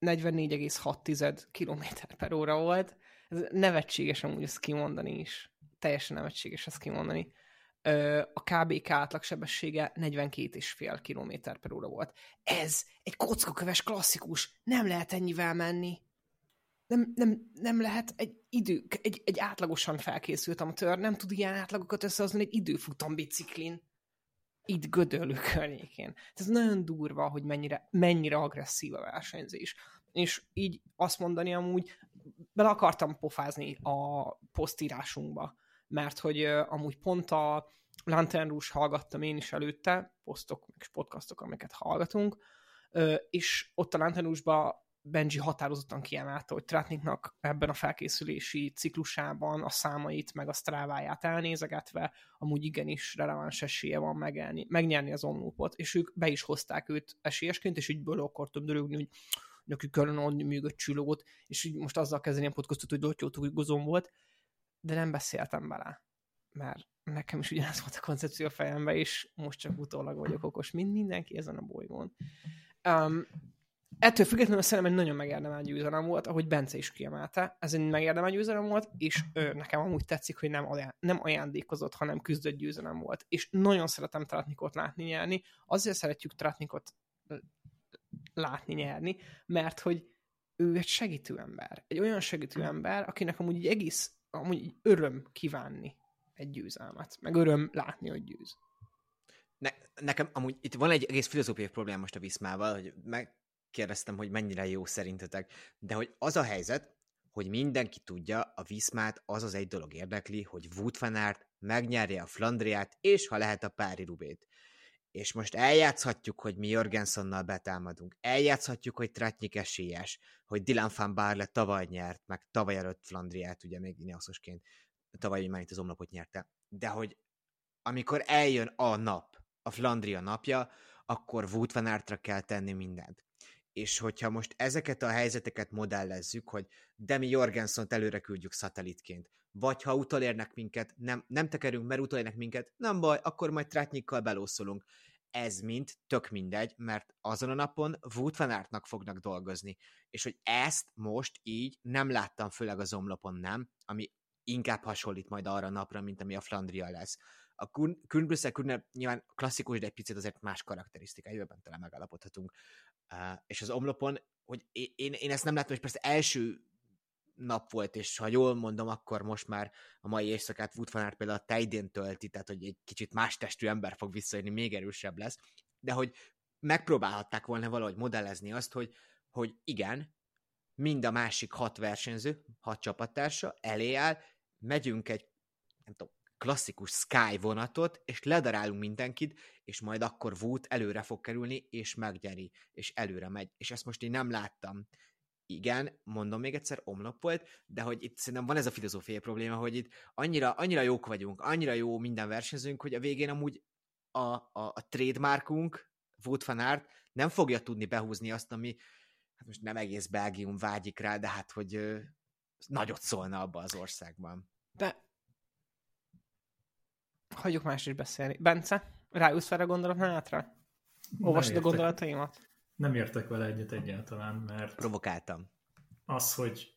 44,6 km per óra volt. Ez nevetséges amúgy ezt kimondani is. Teljesen nevetséges ezt kimondani a KBK átlagsebessége 42,5 km per óra volt. Ez egy kockaköves klasszikus, nem lehet ennyivel menni. Nem, nem, nem lehet egy idő, egy, egy átlagosan felkészült amatőr nem tud ilyen átlagokat összehozni egy időfutam biciklin. Itt Gödöllő környékén. Ez nagyon durva, hogy mennyire, mennyire agresszív a versenyzés. És így azt mondani amúgy, bele akartam pofázni a posztírásunkba mert hogy uh, amúgy pont a Lantern Rouge hallgattam én is előtte, posztok, meg podcastok, amiket hallgatunk, uh, és ott a Lantern Rouge-ba Benji határozottan kiemelte, hogy Tratniknak ebben a felkészülési ciklusában a számait, meg a sztráváját elnézegetve, amúgy igenis releváns esélye van megelni, megnyerni az omlópot, és ők be is hozták őt esélyesként, és így ből akartam dörögni, hogy neki kellene adni még egy csillót, és így most azzal kezdeni a podcastot, hogy dotyótó igazom volt, de nem beszéltem bele, mert nekem is ugyanaz volt a koncepció a fejemben, és most csak utólag vagyok okos, mint mindenki ezen a bolygón. Um, ettől függetlenül szerintem egy nagyon megérdemelt győzelem volt, ahogy Bence is kiemelte, ez egy megérdemelt győzelem volt, és ő, nekem amúgy tetszik, hogy nem, aján, nem ajándékozott, hanem küzdött győzelem volt. És nagyon szeretem Tratnikot látni nyerni, azért szeretjük Tratnikot látni nyerni, mert hogy ő egy segítő ember. Egy olyan segítő ember, akinek amúgy egy egész amúgy öröm kívánni egy győzelmet, meg öröm látni, hogy győz. Ne, nekem amúgy itt van egy egész filozófiai probléma most a Viszmával, hogy megkérdeztem, hogy mennyire jó szerintetek, de hogy az a helyzet, hogy mindenki tudja, a Viszmát az az egy dolog érdekli, hogy Wout van Aert megnyerje a Flandriát, és ha lehet a Pári Rubét. És most eljátszhatjuk, hogy mi Jorgensonnal betámadunk. Eljátszhatjuk, hogy Tratnyik esélyes, hogy Dylan van Barle tavaly nyert, meg tavaly előtt Flandriát, ugye még Ineososként, tavaly már itt az omlapot nyerte. De hogy amikor eljön a nap, a Flandria napja, akkor Wout van Aertra kell tenni mindent. És hogyha most ezeket a helyzeteket modellezzük, hogy Demi Jorgensen-t előre küldjük szatellitként, vagy ha utolérnek minket, nem, nem tekerünk, mert utolérnek minket, nem baj, akkor majd trátnyikkal belószolunk. Ez mind tök mindegy, mert azon a napon Wout van Aertnak fognak dolgozni. És hogy ezt most így nem láttam, főleg az omlopon nem, ami inkább hasonlít majd arra a napra, mint ami a Flandria lesz. A Kuhn Kuhn nyilván klasszikus, de egy picit azért más karakterisztikai, jövőben talán megállapodhatunk. És az omlopon, hogy én, én ezt nem látom, és persze első nap volt, és ha jól mondom, akkor most már a mai éjszakát Wood van például a tejdén tölti, tehát hogy egy kicsit más testű ember fog visszajönni, még erősebb lesz, de hogy megpróbálhatták volna valahogy modellezni azt, hogy, hogy igen, mind a másik hat versenyző, hat csapattársa elé áll, megyünk egy nem tudom, klasszikus Sky vonatot, és ledarálunk mindenkit, és majd akkor Wood előre fog kerülni, és megnyeri, és előre megy. És ezt most én nem láttam. Igen, mondom még egyszer, omlop volt, de hogy itt szerintem van ez a filozófiai probléma, hogy itt annyira, annyira jók vagyunk, annyira jó minden versenyzőnk, hogy a végén amúgy a, a, a trademarkunk, Wood van nem fogja tudni behúzni azt, ami hát most nem egész Belgium vágyik rá, de hát, hogy ö, nagyot szólna abba az országban. Hagyjuk más is beszélni. Bence, rájössz fel a gondolatmenetre? Olvasod a gondolataimat? Nem értek vele egyet egyáltalán, mert Provokáltam. az, hogy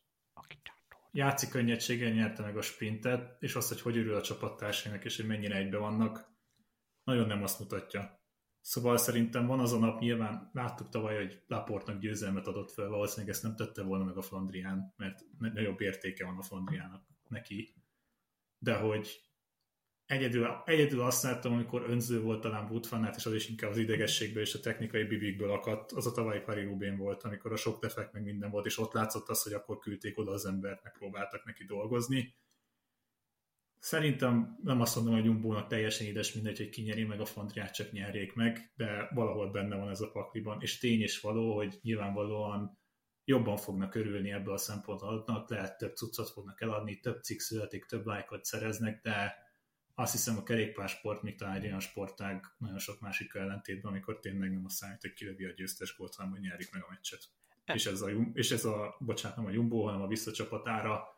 játszik könnyedséggel nyerte meg a sprintet, és az, hogy hogy örül a csapattársainak, és hogy mennyire egybe vannak, nagyon nem azt mutatja. Szóval szerintem van az a nap, nyilván láttuk tavaly, hogy Laportnak győzelmet adott fel, valószínűleg ezt nem tette volna meg a Flandrián, mert nagyobb értéke van a Flandriának neki. De hogy egyedül, egyedül azt láttam, amikor önző volt talán Wood van Aert, és az is inkább az idegességből és a technikai bibikből akadt, az a tavalyi Paris Rubén volt, amikor a sok defekt meg minden volt, és ott látszott az, hogy akkor küldték oda az embert, meg próbáltak neki dolgozni. Szerintem nem azt mondom, hogy Jumbo-nak teljesen édes mindegy, hogy kinyeri meg a Flandriát, csak nyerjék meg, de valahol benne van ez a pakliban, és tény és való, hogy nyilvánvalóan jobban fognak örülni ebből a szempontból lehet több cuccot fognak eladni, több cikk születik, több lájkot szereznek, de azt hiszem a kerékpársport még talán egy olyan sportág nagyon sok másik ellentétben, amikor tényleg nem a számít, hogy kilövi a győztes gólt, hanem hogy nyerik meg a meccset. E- És ez a, és ez a, bocsánat, nem a Jumbo, hanem a visszacsapatára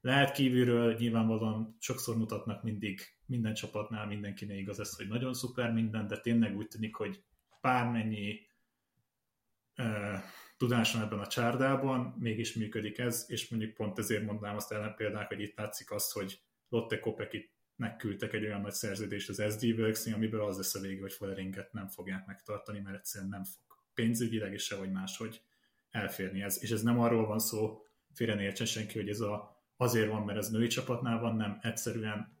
lehet kívülről, nyilvánvalóan sokszor mutatnak mindig minden csapatnál, mindenkinek igaz ez, hogy nagyon szuper minden, de tényleg úgy tűnik, hogy bármennyi uh, tudás van ebben a csárdában, mégis működik ez, és mondjuk pont ezért mondnám azt ellen példák, hogy itt látszik azt, hogy Lotte Kopekit megküldtek egy olyan nagy szerződést az SD works amiből az lesz a vége, hogy Folleringet nem fogják megtartani, mert egyszerűen nem fog pénzügyileg és sehogy máshogy elférni ez. És ez nem arról van szó, félre ne értsen senki, hogy ez a, azért van, mert ez női csapatnál van, nem, egyszerűen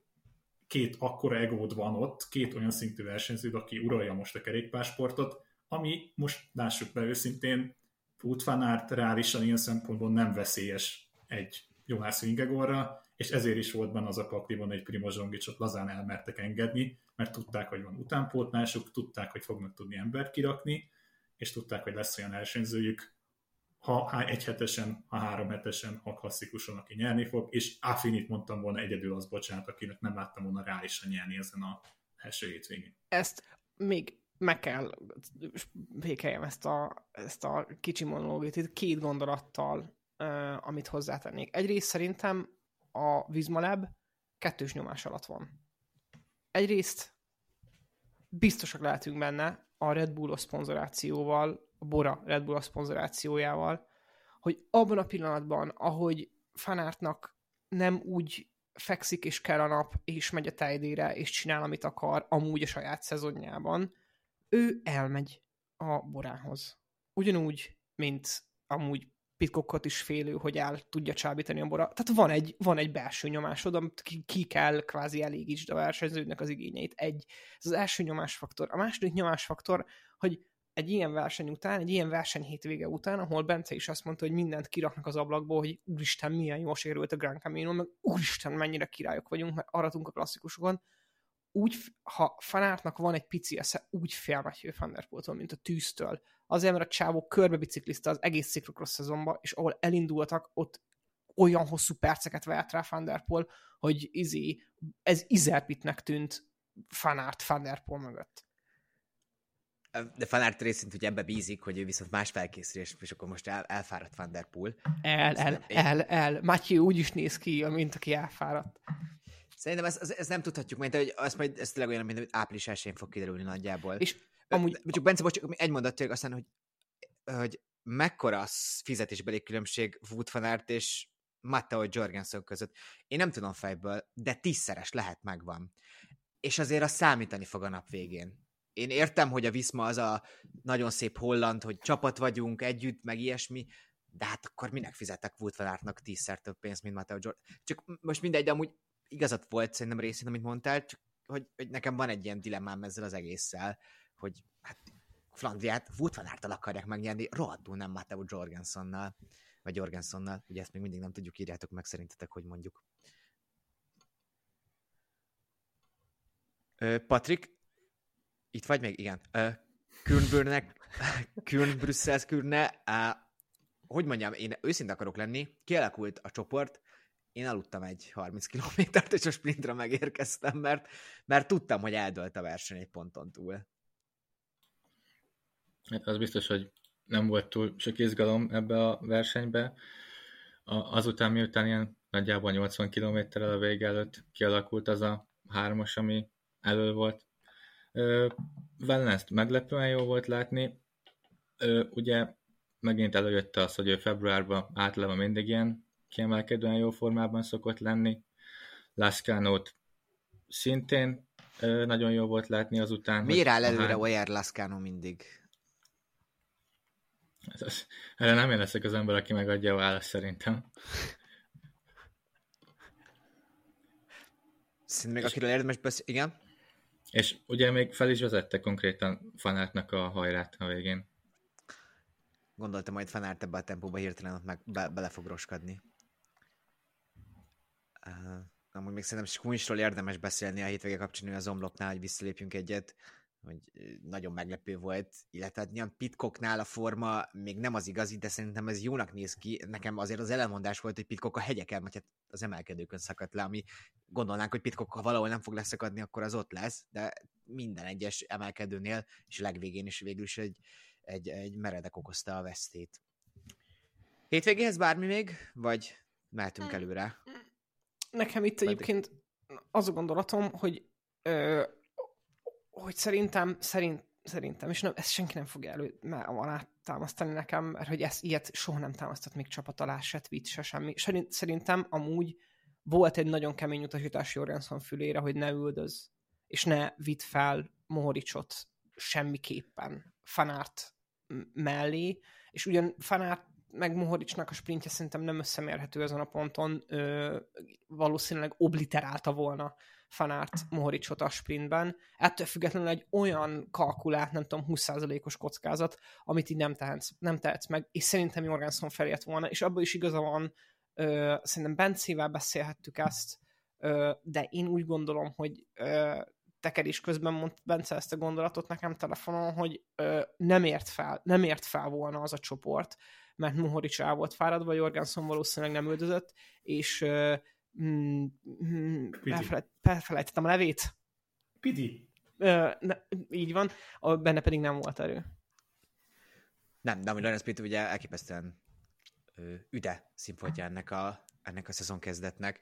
két akkora egód van ott, két olyan szintű versenyző, aki uralja most a kerékpársportot, ami most lássuk be őszintén, Aert reálisan ilyen szempontból nem veszélyes egy Jonas Vingegorra, és ezért is volt benne az a pakliban egy Primoz Zsongicsot lazán elmertek engedni, mert tudták, hogy van utánpótlásuk, tudták, hogy fognak tudni embert kirakni, és tudták, hogy lesz olyan versenyzőjük, ha egy hetesen, ha három hetesen, ha klasszikuson, aki nyerni fog, és Affinit mondtam volna egyedül az, bocsánat, akinek nem láttam volna reálisan nyerni ezen a első hétvégén. Ezt még meg kell békeljem ezt a, ezt a kicsi monológit itt két gondolattal, uh, amit hozzátennék. Egyrészt szerintem a Vizmalab kettős nyomás alatt van. Egyrészt biztosak lehetünk benne a Red Bull szponzorációval, a Bora Red Bull szponzorációjával, hogy abban a pillanatban, ahogy fanártnak nem úgy fekszik és kell a nap, és megy a tejdére, és csinál, amit akar, amúgy a saját szezonjában, ő elmegy a borához. Ugyanúgy, mint amúgy Pitcockot is félő, hogy el tudja csábítani a bora. Tehát van egy, van egy belső nyomásod, amit ki, ki kell kvázi elégítsd a versenyzőnek az igényeit. Egy, ez az első nyomásfaktor. A második nyomásfaktor, hogy egy ilyen verseny után, egy ilyen verseny hétvége után, ahol Bence is azt mondta, hogy mindent kiraknak az ablakból, hogy úristen, milyen jól sikerült a Grand Camino, meg úristen, mennyire királyok vagyunk, mert aratunk a klasszikusokon, úgy, ha fanártnak van egy pici esze, úgy fél Matthew Van Der Poeltól, mint a tűztől. Azért, mert a csávó körbe biciklizte az egész ciklokros szezonba, és ahol elindultak, ott olyan hosszú perceket vert rá Van Der Poel, hogy izé, ez Izerpitnek tűnt fanárt Van Der Poel mögött. De Fanárt részint ugye ebbe bízik, hogy ő viszont más felkészülés, és akkor most el, elfáradt Van Der Poel. El, el, el, el. Matthew úgy is néz ki, mint aki elfáradt. Szerintem ezt, ezt, ezt nem tudhatjuk, mert hogy azt majd ez tényleg olyan, mint április 1 fog kiderülni nagyjából. És amúgy... Csak Bence, bocs, egy mondat tényleg aztán, hogy, hogy mekkora a fizetésbeli különbség Wood van Aert és Matteo Jorgensen között. Én nem tudom fejből, de tízszeres lehet megvan. És azért az számítani fog a nap végén. Én értem, hogy a Viszma az a nagyon szép holland, hogy csapat vagyunk együtt, meg ilyesmi, de hát akkor minek fizettek Wood van Aertnak tízszer több pénzt, mint Matteo Jordan. Csak most mindegy, de amúgy igazat volt szerintem részén, amit mondtál, csak hogy, hogy nekem van egy ilyen dilemmám ezzel az egésszel, hogy hát Flandriát Wood van Aerttal akarják megnyerni, rohadtul nem Matteo Jorgensonnal, vagy Jorgensonnal, ugye ezt még mindig nem tudjuk, írjátok meg szerintetek, hogy mondjuk. Patrik, itt vagy még? Igen. Kürnbőrnek, Kürn, Brüsszel, Kürne, hogy mondjam, én őszinte akarok lenni, kialakult a csoport, én aludtam egy 30 kilométert, és a sprintre megérkeztem, mert, mert tudtam, hogy eldölt a verseny egy ponton túl. Hát az biztos, hogy nem volt túl sok izgalom ebbe a versenybe. A, azután, miután ilyen nagyjából 80 kilométerrel a vége előtt kialakult az a hármas, ami elő volt. Wellness meglepően jó volt látni. Ö, ugye megint előjött az, hogy ő februárban általában mindig ilyen kiemelkedően jó formában szokott lenni. Lascano-t szintén nagyon jó volt látni azután. Miért áll előre hány... Oyer Lascano mindig? Ez az, erre nem én leszek az ember, aki megadja a választ szerintem. Szerintem még akiről érdemes beszélni, igen? És ugye még fel is vezette konkrétan Fanártnak a hajrát a végén. Gondoltam, majd Fanárt ebbe a tempóba hirtelen ott meg be, bele fog roskadni. Uh, amúgy még szerintem Skunsról érdemes beszélni a hétvége kapcsolatban az omlopnál, hogy visszalépjünk egyet, hogy nagyon meglepő volt, illetve hát nyilván Pitkoknál a forma még nem az igazi, de szerintem ez jónak néz ki. Nekem azért az ellenmondás volt, hogy Pitkok a hegyeken, vagy hát az emelkedőkön szakadt le, ami gondolnánk, hogy Pitkok, ha valahol nem fog leszakadni, akkor az ott lesz, de minden egyes emelkedőnél, és legvégén is végül is egy, egy, egy meredek okozta a vesztét. Hétvégéhez bármi még, vagy mehetünk előre? Nekem itt egyébként az a gondolatom, hogy ö, hogy szerintem, szerint, szerintem, és nem, ezt senki nem fogja elő alá támasztani nekem, mert hogy ezt, ilyet soha nem támasztott még csapat alá, se tweet, se semmi. Szerintem amúgy volt egy nagyon kemény utasítás Jorgensen fülére, hogy ne üldöz, és ne vidd fel Mohoricsot semmiképpen fanárt mellé, és ugyan fanárt meg Mohoricsnak a sprintje szerintem nem összemérhető ezen a ponton, ö, valószínűleg obliterálta volna Fanárt Mohoricsot a sprintben. Ettől függetlenül egy olyan kalkulált, nem tudom, 20%-os kockázat, amit így nem tehetsz, nem tehetsz meg, és szerintem Jorgensen felért volna, és abban is igaza van, ö, szerintem Bencével beszélhettük ezt, ö, de én úgy gondolom, hogy ö, tekerés közben mond Bence ezt a gondolatot nekem telefonon, hogy ö, nem ért fel, nem ért fel volna az a csoport, mert Mohorics el volt fáradva, Jorgensen valószínűleg nem üldözött, és mm, mm, elfelejtettem a nevét. Pidi. Ö, ne, így van, a, benne pedig nem volt erő. Nem, de amúgy Lorenz Pitti ugye elképesztően ö, üde színfoltja ennek a, ennek a szezon kezdetnek.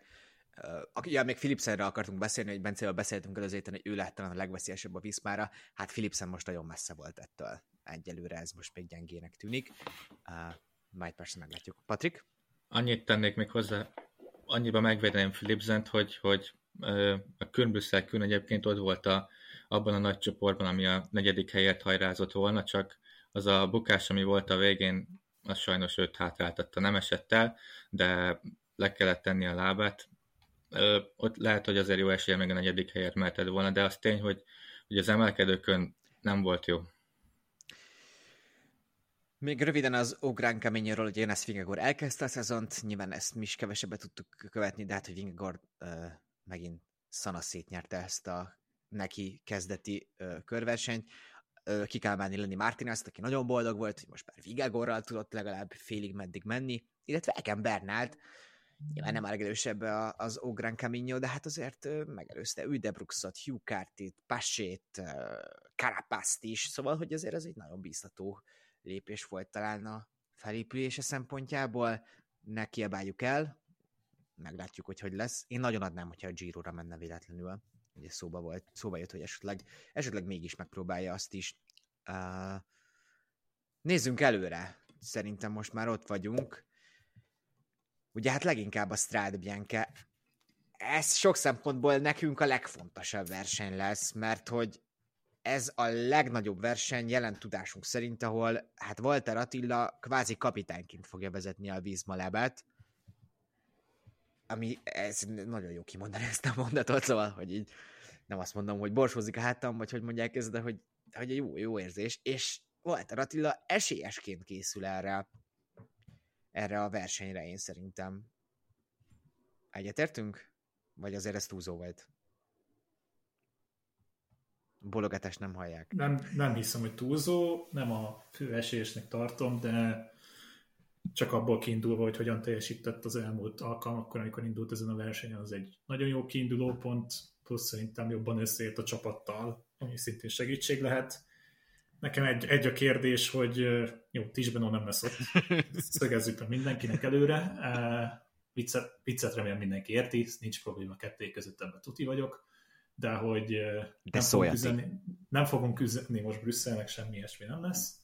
Uh, ja, még Philipsenről akartunk beszélni, hogy Bencével beszéltünk az héten, hogy ő lett talán a legveszélyesebb a Viszmára. Hát Philipsen most nagyon messze volt ettől. Egyelőre ez most még gyengének tűnik. Majd persze meglátjuk. Patrik? Annyit tennék még hozzá, annyiba megvédeném Philipsent, hogy, hogy a Kürnbüsszel Kürn egyébként ott volt a, abban a nagy csoportban, ami a negyedik helyért hajrázott volna, csak az a bukás, ami volt a végén, az sajnos őt hátráltatta, nem esett el, de le kellett tenni a lábát. Ott lehet, hogy azért jó esélye még a negyedik helyért meheted volna, de az tény, hogy, hogy az emelkedőkön nem volt jó. Még röviden az Ográn Keményéről, hogy Jonas Vingegor elkezdte a szezont, nyilván ezt mi is kevesebbet tudtuk követni, de hát, hogy Vingegor uh, megint szanaszét nyerte ezt a neki kezdeti uh, körversenyt. Uh, ki kell menni Lenny Martinez, aki nagyon boldog volt, hogy most már Vingegorral tudott legalább félig meddig menni, illetve Eken Bernát, nyilván nem a legerősebb az Ográn Camino, de hát azért megelőzte Üdebruxot, Hugh Cartit, Pasét, Carapaszt is, szóval, hogy azért ez egy nagyon bíztató lépés volt talán a felépülése szempontjából, ne kiabáljuk el, meglátjuk, hogy hogy lesz. Én nagyon adnám, hogyha a Giro-ra menne véletlenül. Ugye szóba, volt, szóba jött, hogy esetleg, esetleg mégis megpróbálja azt is. Uh, nézzünk előre. Szerintem most már ott vagyunk. Ugye hát leginkább a Strade Bianca. Ez sok szempontból nekünk a legfontosabb verseny lesz, mert hogy ez a legnagyobb verseny jelen tudásunk szerint, ahol hát Walter Attila kvázi kapitányként fogja vezetni a Vízma Lebet, ami ez nagyon jó kimondani ezt a mondatot, szóval, hogy így nem azt mondom, hogy borsózik a hátam, vagy hogy mondják ezt, de hogy, hogy egy jó, jó érzés, és Walter Attila esélyesként készül erre, erre a versenyre, én szerintem. Egyetértünk? Vagy azért ez túlzó volt? Bologatást nem hallják. Nem, nem hiszem, hogy túlzó, nem a fő esélyesnek tartom, de csak abból kiindulva, hogy hogyan teljesített az elmúlt alkalmakkor, amikor indult ezen a versenyen, az egy nagyon jó kiinduló pont, plusz szerintem jobban összeért a csapattal, ami szintén segítség lehet. Nekem egy, egy a kérdés, hogy jó, Tisbenó nem lesz ott, szögezzük le mindenkinek előre. Viccet, viccet remélem mindenki érti, nincs probléma kettő között, ebben tuti vagyok, de hogy De nem, fogunk üzenni, nem fogunk üzenni most Brüsszelnek, semmi ilyesmi nem lesz,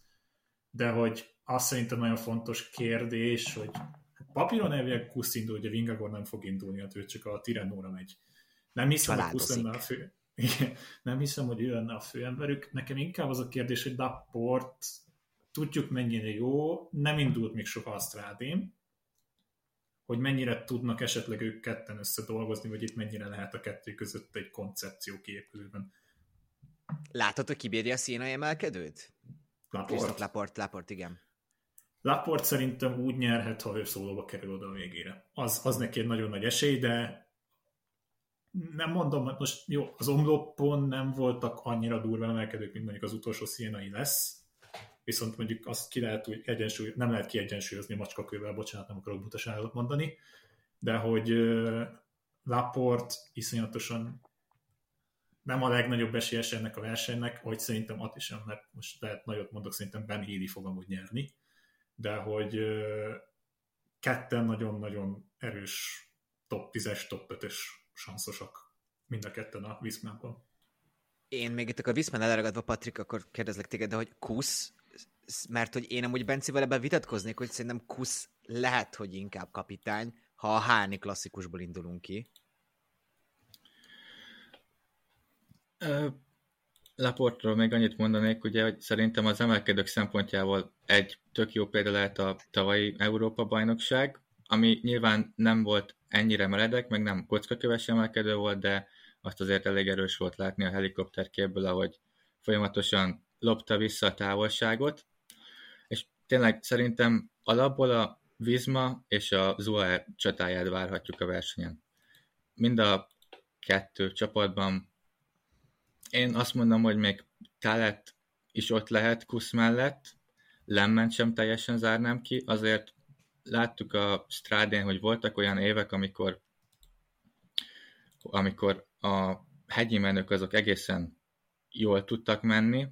de hogy azt szerintem nagyon fontos kérdés, hogy papíron elvileg Kusz indul, hogy a Vingagor nem fog indulni, hát ő csak a Tirennóra megy. Nem hiszem, hogy Kusz lenne a fő, igen, nem hiszem, hogy ő lenne a főemberük. Nekem inkább az a kérdés, hogy Daport tudjuk mennyire jó, nem indult még soha a strádén, hogy mennyire tudnak esetleg ők ketten összedolgozni, vagy itt mennyire lehet a kettő között egy koncepció kiépülőben. Látod, hogy kibírja a színai emelkedőt? Laport. Laport, Laport, igen. Laport szerintem úgy nyerhet, ha ő szólóba kerül oda a végére. Az, az neki egy nagyon nagy esély, de nem mondom, hogy most jó, az omlopon nem voltak annyira durva emelkedők, mint mondjuk az utolsó színai lesz, viszont mondjuk azt ki lehet úgy egyensúly, nem lehet kiegyensúlyozni macskakővel, bocsánat, nem akarok butaságot mondani, de hogy Laport iszonyatosan nem a legnagyobb esélyes ennek a versenynek, hogy szerintem Ati sem, mert most lehet nagyot mondok, szerintem Ben Healy fog amúgy nyerni, de hogy ketten nagyon-nagyon erős top 10-es, top 5-ös sanszosak mind a ketten a Viszmánban. Én még itt akkor Viszmán elragadva, Patrik, akkor kérdezlek téged, de hogy Kusz, mert hogy én amúgy Bencivel ebben vitatkoznék, hogy szerintem Kusz lehet, hogy inkább kapitány, ha a Háni klasszikusból indulunk ki. Laportról még annyit mondanék, ugye, hogy szerintem az emelkedők szempontjából egy tök jó példa lehet a tavalyi Európa-bajnokság, ami nyilván nem volt ennyire meredek, meg nem kockaköves emelkedő volt, de azt azért elég erős volt látni a helikopterképből, ahogy folyamatosan lopta vissza a távolságot, tényleg szerintem alapból a Vizma és a Zua csatáját várhatjuk a versenyen. Mind a kettő csapatban. Én azt mondom, hogy még Talet is ott lehet Kusz mellett, Lemment sem teljesen zárnám ki, azért láttuk a Strádén, hogy voltak olyan évek, amikor amikor a hegyi menők azok egészen jól tudtak menni,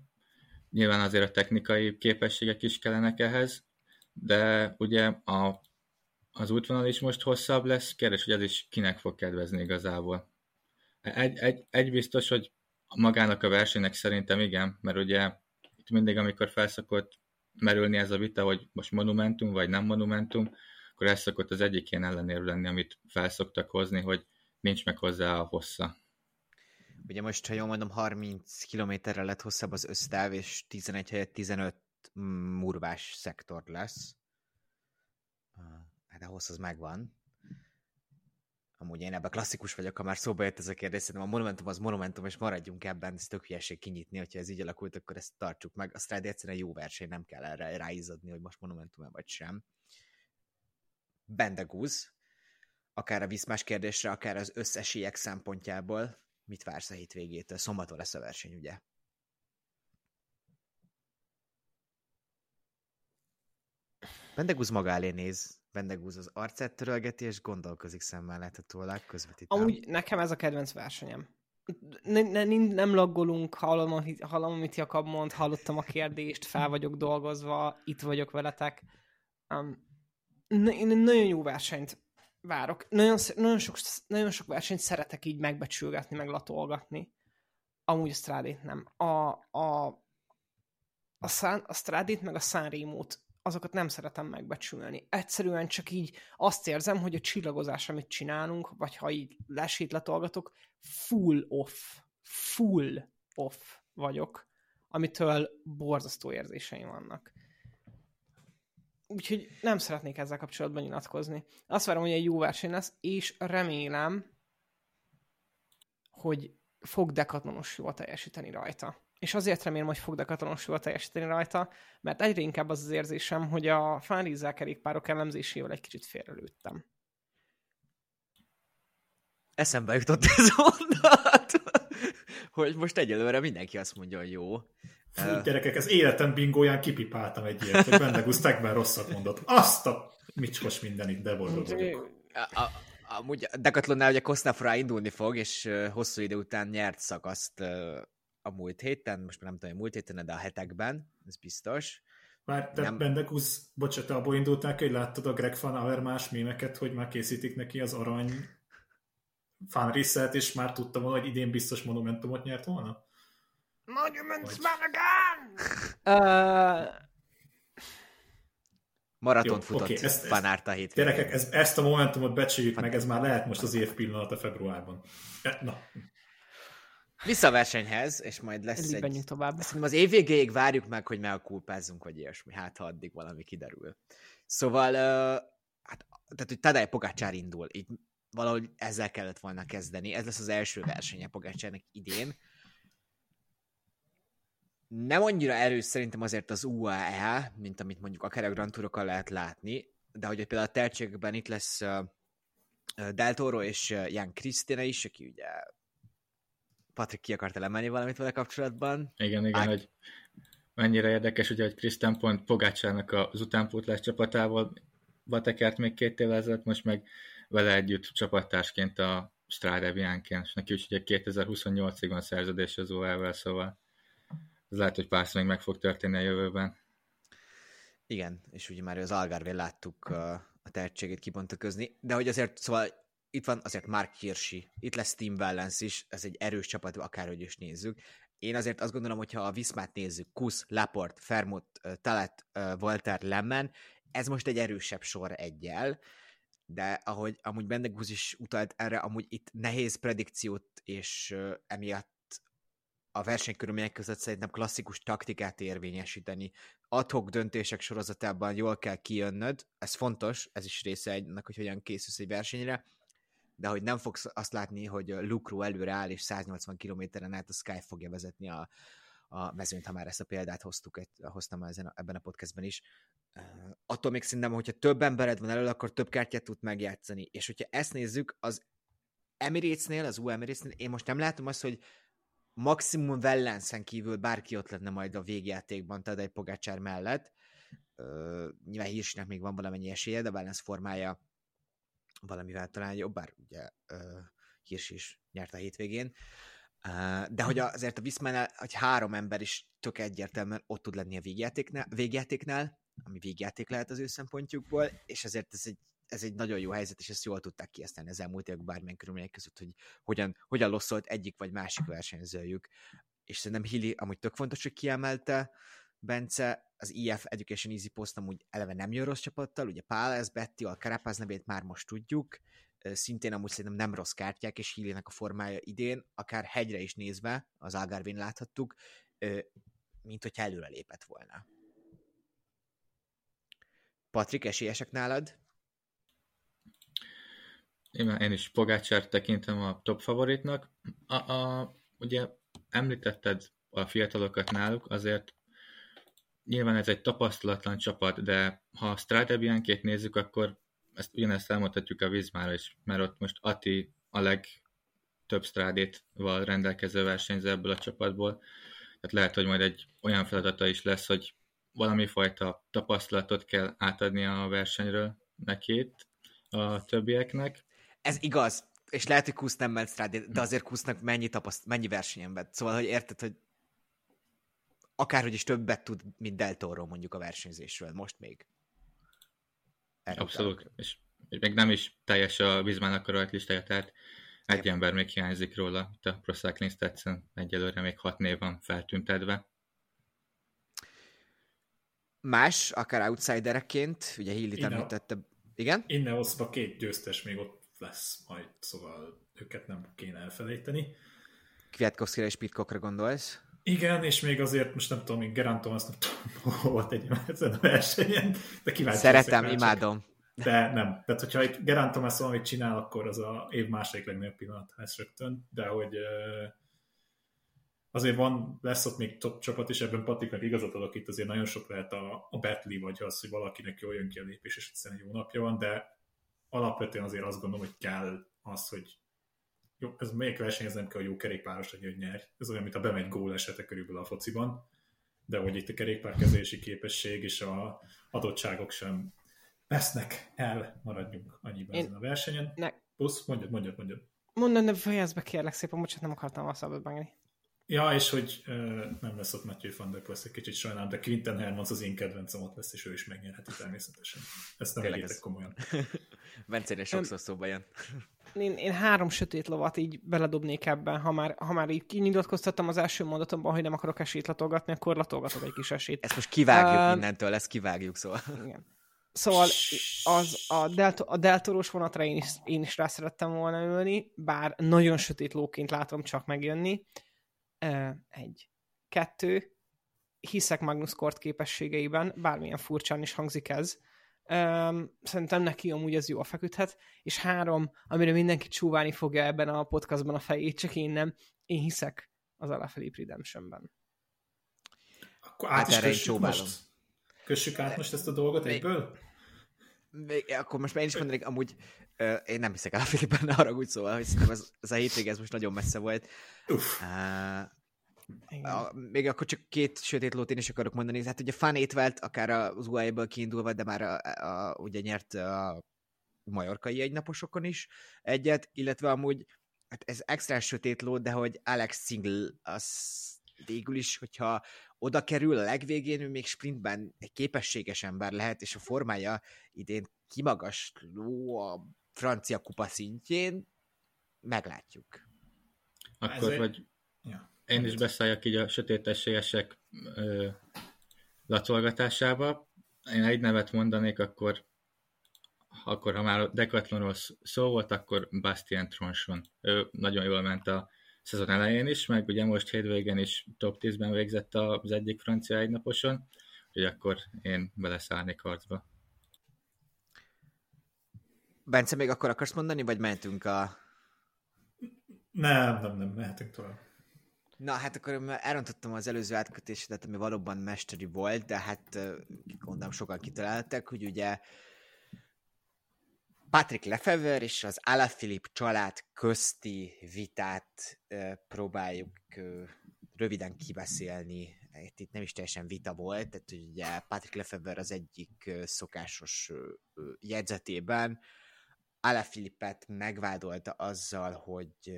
nyilván azért a technikai képességek is kellenek ehhez, de ugye a, az útvonal is most hosszabb lesz, kérdés, hogy ez is kinek fog kedvezni igazából. Egy, egy, egy biztos, hogy magának a versenynek szerintem igen, mert ugye itt mindig, amikor felszokott merülni ez a vita, hogy most monumentum vagy nem monumentum, akkor ez szokott az egyik ilyen lenni, amit felszoktak hozni, hogy nincs meg hozzá a hossza. Ugye most, ha jól mondom, 30 kilométerre lett hosszabb az össztáv, és 11 helyett 15 murvás szektor lesz. Hát a hossz az megvan. Amúgy én ebben klasszikus vagyok, ha már szóba jött ez a kérdés, szerintem a monumentum az monumentum, és maradjunk ebben, ez tök hülyeség kinyitni, hogyha ez így alakult, akkor ezt tartsuk meg. A Stride egyszerűen jó verseny, nem kell erre ráizadni, hogy most monumentum-e vagy sem. Bendegúz, akár a viszmás kérdésre, akár az összesélyek szempontjából, mit vársz a hétvégétől? Szombaton lesz a verseny, ugye? Bendegúz maga elé néz, Bendegúz az arcát törölgeti, és gondolkozik szemmel láthatólag közvetítem. Amúgy nekem ez a kedvenc versenyem. Ne, ne, nem laggolunk, hallom, hallom, amit Jakab mond, hallottam a kérdést, fel vagyok dolgozva, itt vagyok veletek. Um, én nagyon jó versenyt várok. Nagyon, nagyon, sok, nagyon sok versenyt szeretek így megbecsülgetni, meg latolgatni. Amúgy a Strádét nem. A, a, a, San, a Strádét meg a Sanremo-t azokat nem szeretem megbecsülni. Egyszerűen csak így azt érzem, hogy a csillagozás, amit csinálunk, vagy ha így lesét letolgatok, full off. Full off. vagyok, amitől borzasztó érzéseim vannak. Úgyhogy nem szeretnék ezzel kapcsolatban nyilatkozni. Azt várom, hogy egy jó verseny lesz, és remélem, hogy fog dekatlonos jól teljesíteni rajta. És azért remélem, hogy fog dekatlonos jól teljesíteni rajta, mert egyre inkább az az érzésem, hogy a fanrízzel kerékpárok elemzésével egy kicsit félrelőttem. Eszembe jutott ez a mondat, hogy most egyelőre mindenki azt mondja, hogy jó. Fú, gyerekek, ez életem bingóján kipipáltam egy ilyet, hogy benne Gusztekben rosszat mondott. Azt a micskos mindenit, de boldog vagyok. A, a, amúgy Decathlonnál ugye Kosznafra indulni fog, és hosszú idő után nyert szakaszt a múlt héten, most már nem tudom, hogy múlt héten, de a hetekben, ez biztos. Már te nem... Bendekusz, bocsánat, abból indultál, hogy láttad a Greg Van Avermás mémeket, hogy már készítik neki az arany fanriszet, és már tudtam volna, hogy idén biztos monumentumot nyert volna? Monuments Malagan! uh, Maraton futott okay, ezt, Fanárta hét. Gyerekek, ez, ezt a momentumot becsüljük meg, ez már lehet most az év pillanata februárban. E, na. Vissza a versenyhez, és majd lesz Elég egy... tovább. az év végéig várjuk meg, hogy megkulpázzunk, vagy ilyesmi. Hát, ha addig valami kiderül. Szóval, uh, hát, tehát, hogy Tadej Pogácsár indul. Így valahogy ezzel kellett volna kezdeni. Ez lesz az első versenye Pogácsárnak idén nem annyira erős szerintem azért az UAE, mint amit mondjuk akár a Grand Tourokkal lehet látni, de hogy például a tehetségekben itt lesz uh, Del Toro és Jan Krisztina is, aki ugye Patrik ki akarta lemenni valamit vele kapcsolatban. Igen, igen, Á... hogy mennyire érdekes, ugye, hogy Krisztán pont Pogácsának az utánpótlás csapatával batekert még két évvel ezelőtt, most meg vele együtt csapattársként a Strade Bianchi-en, és neki is ugye 2028-ig van szerződés az OL-vel, szóval ez lehet, hogy párszor még meg fog történni a jövőben. Igen, és ugye már az Algarve láttuk a tehetségét kibontakozni, de hogy azért, szóval itt van azért Mark Hirschi, itt lesz Team Valence is, ez egy erős csapat, akárhogy is nézzük. Én azért azt gondolom, hogy ha a Viszmát nézzük, Kusz, Laport, Fermut, Talet, Walter, Lemmen, ez most egy erősebb sor egyel, de ahogy amúgy Bendegúz is utalt erre, amúgy itt nehéz predikciót, és emiatt a versenykörülmények között szerintem klasszikus taktikát érvényesíteni. Adhok döntések sorozatában jól kell kijönnöd, ez fontos, ez is része egynek, hogy hogyan készülsz egy versenyre, de hogy nem fogsz azt látni, hogy Lucro előre áll, és 180 kilométeren át a Sky fogja vezetni a, a mezőnyt, ha már ezt a példát hoztuk, hoztam ezen, ebben a podcastben is. attól még szerintem, hogyha több embered van elő, akkor több kártyát tud megjátszani. És hogyha ezt nézzük, az Emirates-nél, az U Emirates-nél, én most nem látom azt, hogy maximum Vellenszen kívül bárki ott lenne majd a végjátékban Tadej Pogácsár mellett. Uh, nyilván Hirsnek még van valamennyi esélye, de Vellens formája valamivel talán jobb, bár ugye uh, Hirs is nyert a hétvégén. Uh, de hogy azért a Viszmánál, hogy három ember is tök egyértelműen ott tud lenni a végjátéknál, végjátéknál ami végjáték lehet az ő szempontjukból, és ezért ez egy ez egy nagyon jó helyzet, és ezt jól tudták kiesztelni az elmúlt évek bármilyen körülmények között, hogy hogyan, hogyan losszolt egyik vagy másik versenyzőjük. És szerintem Hilly amúgy tök fontos, hogy kiemelte, Bence, az IF Education Easy Post amúgy eleve nem jön rossz csapattal, ugye Pál, ez Betty, a Karapáz nevét már most tudjuk, szintén amúgy szerintem nem rossz kártyák, és Hillynek a formája idén, akár hegyre is nézve, az Algarvin láthattuk, mint hogyha előre lépett volna. Patrik, esélyesek nálad? Én, én is Pogácsát tekintem a top favoritnak. A, a, ugye említetted a fiatalokat náluk, azért nyilván ez egy tapasztalatlan csapat, de ha a Strade nézzük, akkor ezt ugyanezt elmondhatjuk a Vizmára is, mert ott most Ati a legtöbb strádét val rendelkező versenyző ebből a csapatból. Tehát lehet, hogy majd egy olyan feladata is lesz, hogy valami fajta tapasztalatot kell átadni a versenyről nekét a többieknek. Ez igaz, és lehet, hogy Kusz nem ment rá, de azért Kusznak mennyi tapaszt, mennyi versenyen vett. Szóval, hogy érted, hogy akárhogy is többet tud, mint Del mondjuk a versenyzésről, most még. Erről Abszolút, és még nem is teljes a Bizmának a rajtlistája, tehát egy ember még hiányzik róla, itt a Pro Cycling Stats-en egyelőre még hat név van feltüntetve. Más, akár outsidereként, ugye Hillit említette, igen? Ineoszba két győztes még ott lesz majd, szóval őket nem kéne elfelejteni. Kwiatkowski és Pitcockra gondolsz? Igen, és még azért, most nem tudom, még Gerant Thomas nem tudom, hova tegyem ezen a versenyen, de kíváncsi Szeretem, imádom. De nem. Tehát, hogyha itt Gerant Thomas valamit csinál, akkor az a év második legnagyobb pillanat lesz rögtön, de hogy azért van, lesz ott még top csapat, és ebben Patriknak igazat adok, itt azért nagyon sok lehet a, a Betli, vagy az, hogy valakinek jól jön ki a lépés, és egyszerűen jó napja van, de alapvetően azért azt gondolom, hogy kell az, hogy jó, ez melyik verseny, ez nem kell, hogy jó kerékpáros legyen, hogy nyer. Ez olyan, mint a bemegy gól esete körülbelül a fociban, de hogy itt a kerékpárkezési képesség és a adottságok sem vesznek el, maradjunk annyiban Én... ezen a versenyen. Ne... Plusz, mondjad, mondjad, mondjad. Mondod, ne fejezd be kérlek szépen, bocsánat, nem akartam a szabad bangni. Ja, és hogy uh, nem lesz ott Matthew van der Poel, egy kicsit sajnálom, de Quinten Hermans az én kedvencem ott lesz, és ő is megnyerheti természetesen. Ezt nem vegyétek komolyan. Bencénél sokszor szóba jön. Én, én három sötét lovat így beledobnék ebben, ha már, ha már így kinyilatkoztattam az első mondatomban, hogy nem akarok esélyt latolgatni, akkor latolgatok egy kis esélyt. Ezt most kivágjuk uh, innentől, ezt kivágjuk, szóval. Igen. Szóval az, a, delto, a deltoros vonatra én is, én is rá szerettem volna ülni, bár nagyon sötét lóként látom csak megjönni. Egy. Kettő. Hiszek Magnus Kort képességeiben, bármilyen furcsán is hangzik ez. Szerintem neki amúgy ez jól feküdhet. És három, amire mindenki csúválni fogja ebben a podcastban a fejét, csak én nem. Én hiszek az Alaphilippe Redemptionben. Akkor át hát is kössük most. Kössük át most ezt a dolgot egyből? Még, akkor most már én is mondanék, amúgy uh, én nem hiszek Filipben, ne haragudj szóval, hogy szerintem ez, ez a hétvége ez most nagyon messze volt. Uff. Uh, a, még akkor csak két sötét lót én is akarok mondani. Hát ugye Fan étvelt, akár az UAE-ből kiindulva, de már a, a, ugye nyert a majorkai egynaposokon is egyet, illetve amúgy hát ez extra sötét ló, de hogy Alex Single az végül is, hogyha oda kerül a legvégén, ő még sprintben egy képességes ember lehet, és a formája idén kimagasló a francia kupa szintjén, meglátjuk. Akkor, Ezért... hogy ja. Én is beszálljak így a sötétességesek lacolgatásába. Én egy nevet mondanék, akkor akkor ha már a Decathlonról szó volt, akkor Bastien Tronson. Ő nagyon jól ment a szezon elején is, meg ugye most hétvégén is top 10-ben végzett az egyik francia egynaposon, hogy akkor én beleszállnék harcba. Bence, még akkor akarsz mondani, vagy mentünk a... Nem, nem, nem, mehetünk tovább. Na, hát akkor elrontottam az előző átkötésedet, ami valóban mesteri volt, de hát gondolom sokan kitaláltak, hogy ugye Patrick Lefever és az Alaphilippe család közti vitát próbáljuk röviden kibeszélni. Itt nem is teljesen vita volt, tehát ugye Patrick Lefever az egyik szokásos jegyzetében Alaphilippet megvádolta azzal, hogy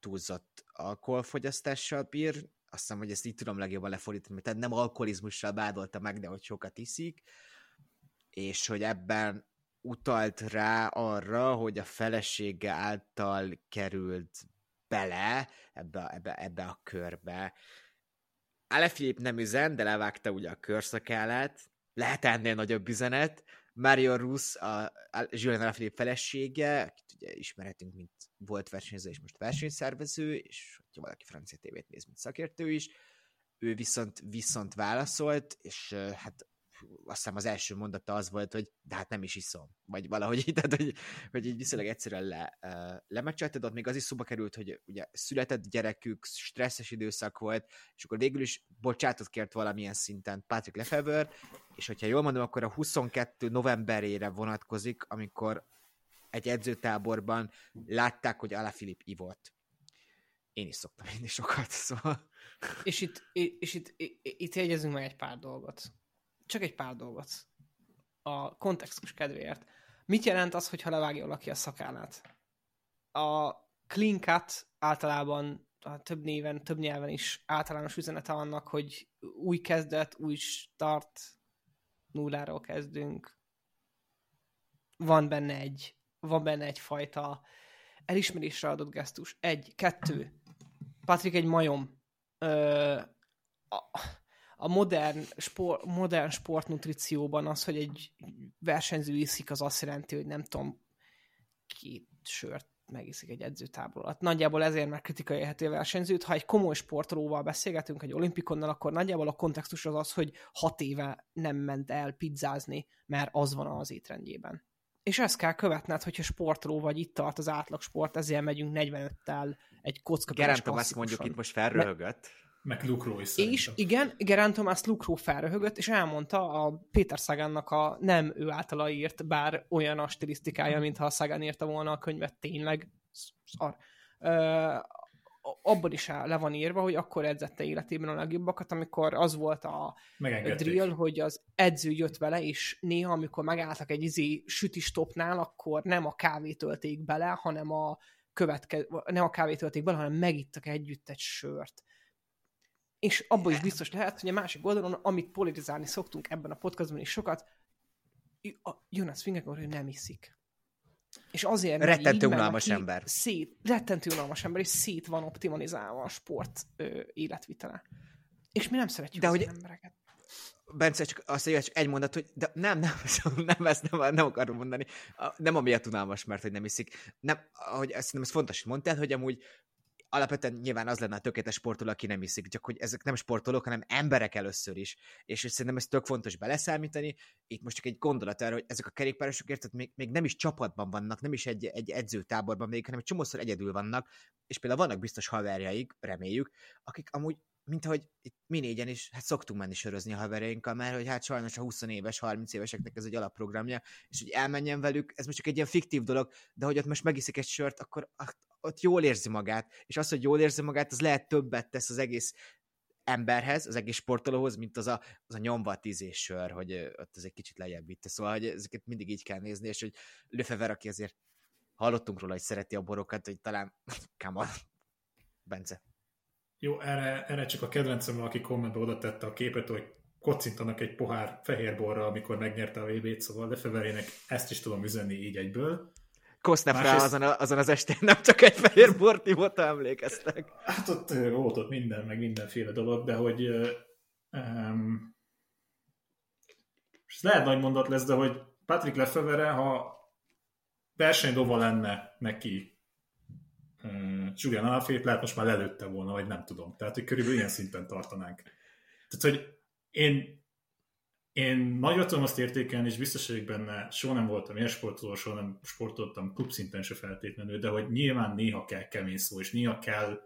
túlzott alkoholfogyasztással bír, azt hiszem, hogy ezt így tudom legjobban lefordítani, tehát nem alkoholizmussal vádolta meg, de hogy sokat iszik, és hogy ebben utalt rá arra, hogy a felesége által került bele ebbe, ebbe, ebbe a körbe. Filip nem üzen, de levágta ugye a körszakálát. Lehet ennél nagyobb üzenet. Mario Rusz, a Julian Alaphilippe felesége, akit ugye ismerhetünk, mint volt versenyző és most versenyszervező, és hogyha valaki francia tévét néz, mint szakértő is, ő viszont, viszont válaszolt, és hát azt hiszem az első mondata az volt, hogy de hát nem is iszom, vagy valahogy tehát, hogy, hogy így viszonylag egyszerűen le, uh, lemecselted, ott még az is szóba került, hogy ugye született gyerekük, stresszes időszak volt, és akkor végül is bocsátot kért valamilyen szinten Patrick Lefebvre, és hogyha jól mondom, akkor a 22 novemberére vonatkozik, amikor egy edzőtáborban látták, hogy Alaphilipp ivott. Én is szoktam is sokat, szóval... És itt, és itt, itt jegyezünk meg egy pár dolgot csak egy pár dolgot a kontextus kedvéért. Mit jelent az, hogyha levágja valaki a szakállát? A clean cut általában a több néven, több nyelven is általános üzenete annak, hogy új kezdet, új start, nulláról kezdünk. Van benne egy, van benne egyfajta elismerésre adott gesztus. Egy, kettő. Patrik egy majom. Ö, a, a modern, sport, modern sportnutricióban az, hogy egy versenyző iszik, az azt jelenti, hogy nem tudom, két sört megiszik egy edzőtábor alatt. Nagyjából ezért már kritika érheti a versenyzőt. Ha egy komoly sportolóval beszélgetünk, egy olimpikonnal, akkor nagyjából a kontextus az az, hogy hat éve nem ment el pizzázni, mert az van az étrendjében. És ezt kell követned, hogyha sportoló vagy, itt tart az átlag sport, ezért megyünk 45-tel egy kocka. Gerán Tomás mondjuk itt most felröhögött. Meg Luke is És igen, Gerán Tomás Luke felröhögött, és elmondta a Péter Szagánnak a nem ő általa írt, bár olyan a stilisztikája, mintha a Szagán írta volna a könyvet, tényleg szar. Ö, abban is le van írva, hogy akkor edzette életében a legjobbakat, amikor az volt a drill, hogy az edző jött vele, és néha, amikor megálltak egy izi sütistopnál, akkor nem a kávét tölték bele, hanem a következő, nem a kávét tölték bele, hanem megittak együtt egy sört. És abban is biztos lehet, hogy a másik oldalon, amit politizálni szoktunk ebben a podcastban is sokat, a Jonas Fingergor, hogy nem iszik. És azért rettentő unalmas ember. Szét, rettentő unalmas ember, és szét van optimalizálva a sport ö, életvitele. És mi nem szeretjük de hogy embereket. Bence, csak azt mondja, csak egy mondat, hogy de nem, nem, nem, ezt nem, nem akarom mondani. Nem amiatt unalmas, mert hogy nem iszik. Nem, hogy ezt, nem, ez fontos, hogy mondtál, hogy amúgy alapvetően nyilván az lenne a tökéletes sportoló, aki nem iszik, csak hogy ezek nem sportolók, hanem emberek először is. És hogy szerintem ez tök fontos beleszámítani. Itt most csak egy gondolat arra, hogy ezek a kerékpárosok érted, még, még nem is csapatban vannak, nem is egy, egy edzőtáborban még, hanem egy csomószor egyedül vannak, és például vannak biztos haverjaik, reméljük, akik amúgy mint ahogy itt mi négyen is, hát szoktunk menni sörözni a haverjainkkal, mert hogy hát sajnos a 20 éves, 30 éveseknek ez egy alapprogramja, és hogy elmenjen velük, ez most csak egy ilyen fiktív dolog, de hogy ott most megiszik egy sört, akkor ott jól érzi magát, és az, hogy jól érzi magát, az lehet többet tesz az egész emberhez, az egész sportolóhoz, mint az a, az a nyomva tízés sör, hogy ott ez egy kicsit lejjebb vitte. Szóval, hogy ezeket mindig így kell nézni, és hogy Lefever, aki azért hallottunk róla, hogy szereti a borokat, hogy talán, come Bence. Jó, erre, erre csak a kedvencem, aki kommentbe oda tette a képet, hogy kocintanak egy pohár fehér borra, amikor megnyerte a VB-t, szóval Lefeverének ezt is tudom üzenni így egyből. Kosznefra Másrészt... azon, a, azon az estén nem csak egy fehér bort ivott, emlékeztek. Hát ott volt ott minden, meg mindenféle dolog, de hogy um, ez lehet nagy mondat lesz, de hogy Patrick Lefevere, ha versenydova lenne neki uh, Julian Alfét, lehet most már lelőtte volna, vagy nem tudom. Tehát, hogy körülbelül ilyen szinten tartanánk. Tehát, hogy én én nagyon tudom azt értékelni, és biztos vagyok benne, soha nem voltam élsportoló, soha nem sportoltam klubszinten se feltétlenül, de hogy nyilván néha kell kemény szó, és néha kell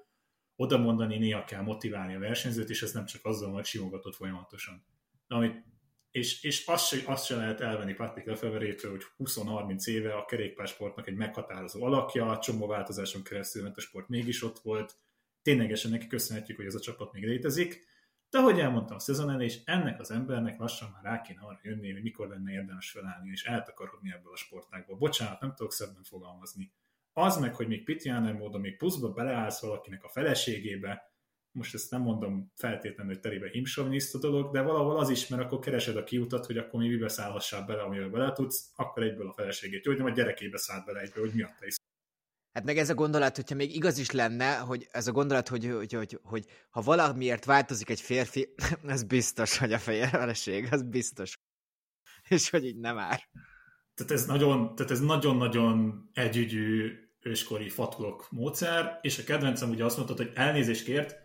oda mondani, néha kell motiválni a versenyzőt, és ez nem csak azzal, hogy simogatott folyamatosan. Amit, és, és azt, se, azt se lehet elvenni Patrick Lefeverétől, hogy 20-30 éve a kerékpársportnak egy meghatározó alakja, csomó változáson keresztül, mert a sport mégis ott volt. Ténylegesen neki köszönhetjük, hogy ez a csapat még létezik de ahogy elmondtam a szezon elé, és ennek az embernek lassan már rá kéne arra jönni, hogy mikor lenne érdemes felállni és eltakarodni ebből a sportágból. Bocsánat, nem tudok szebben fogalmazni. Az meg, hogy még Pitjáner módon még pluszba beleállsz valakinek a feleségébe, most ezt nem mondom feltétlenül, hogy terébe himsovniszta dolog, de valahol az is, mert akkor keresed a kiutat, hogy akkor mi mibe szállhassál bele, amivel bele tudsz, akkor egyből a feleségét. Jó, hogy nem a gyerekébe szállt bele egyből, hogy miatta is Hát meg ez a gondolat, hogyha még igaz is lenne, hogy ez a gondolat, hogy, hogy, hogy, hogy ha valamiért változik egy férfi, ez biztos, hogy a feleség, az biztos. És hogy így nem ár. Tehát ez nagyon, tehát ez nagyon-nagyon együgyű őskori fatulok módszer, és a kedvencem ugye azt mondta, hogy elnézést kért,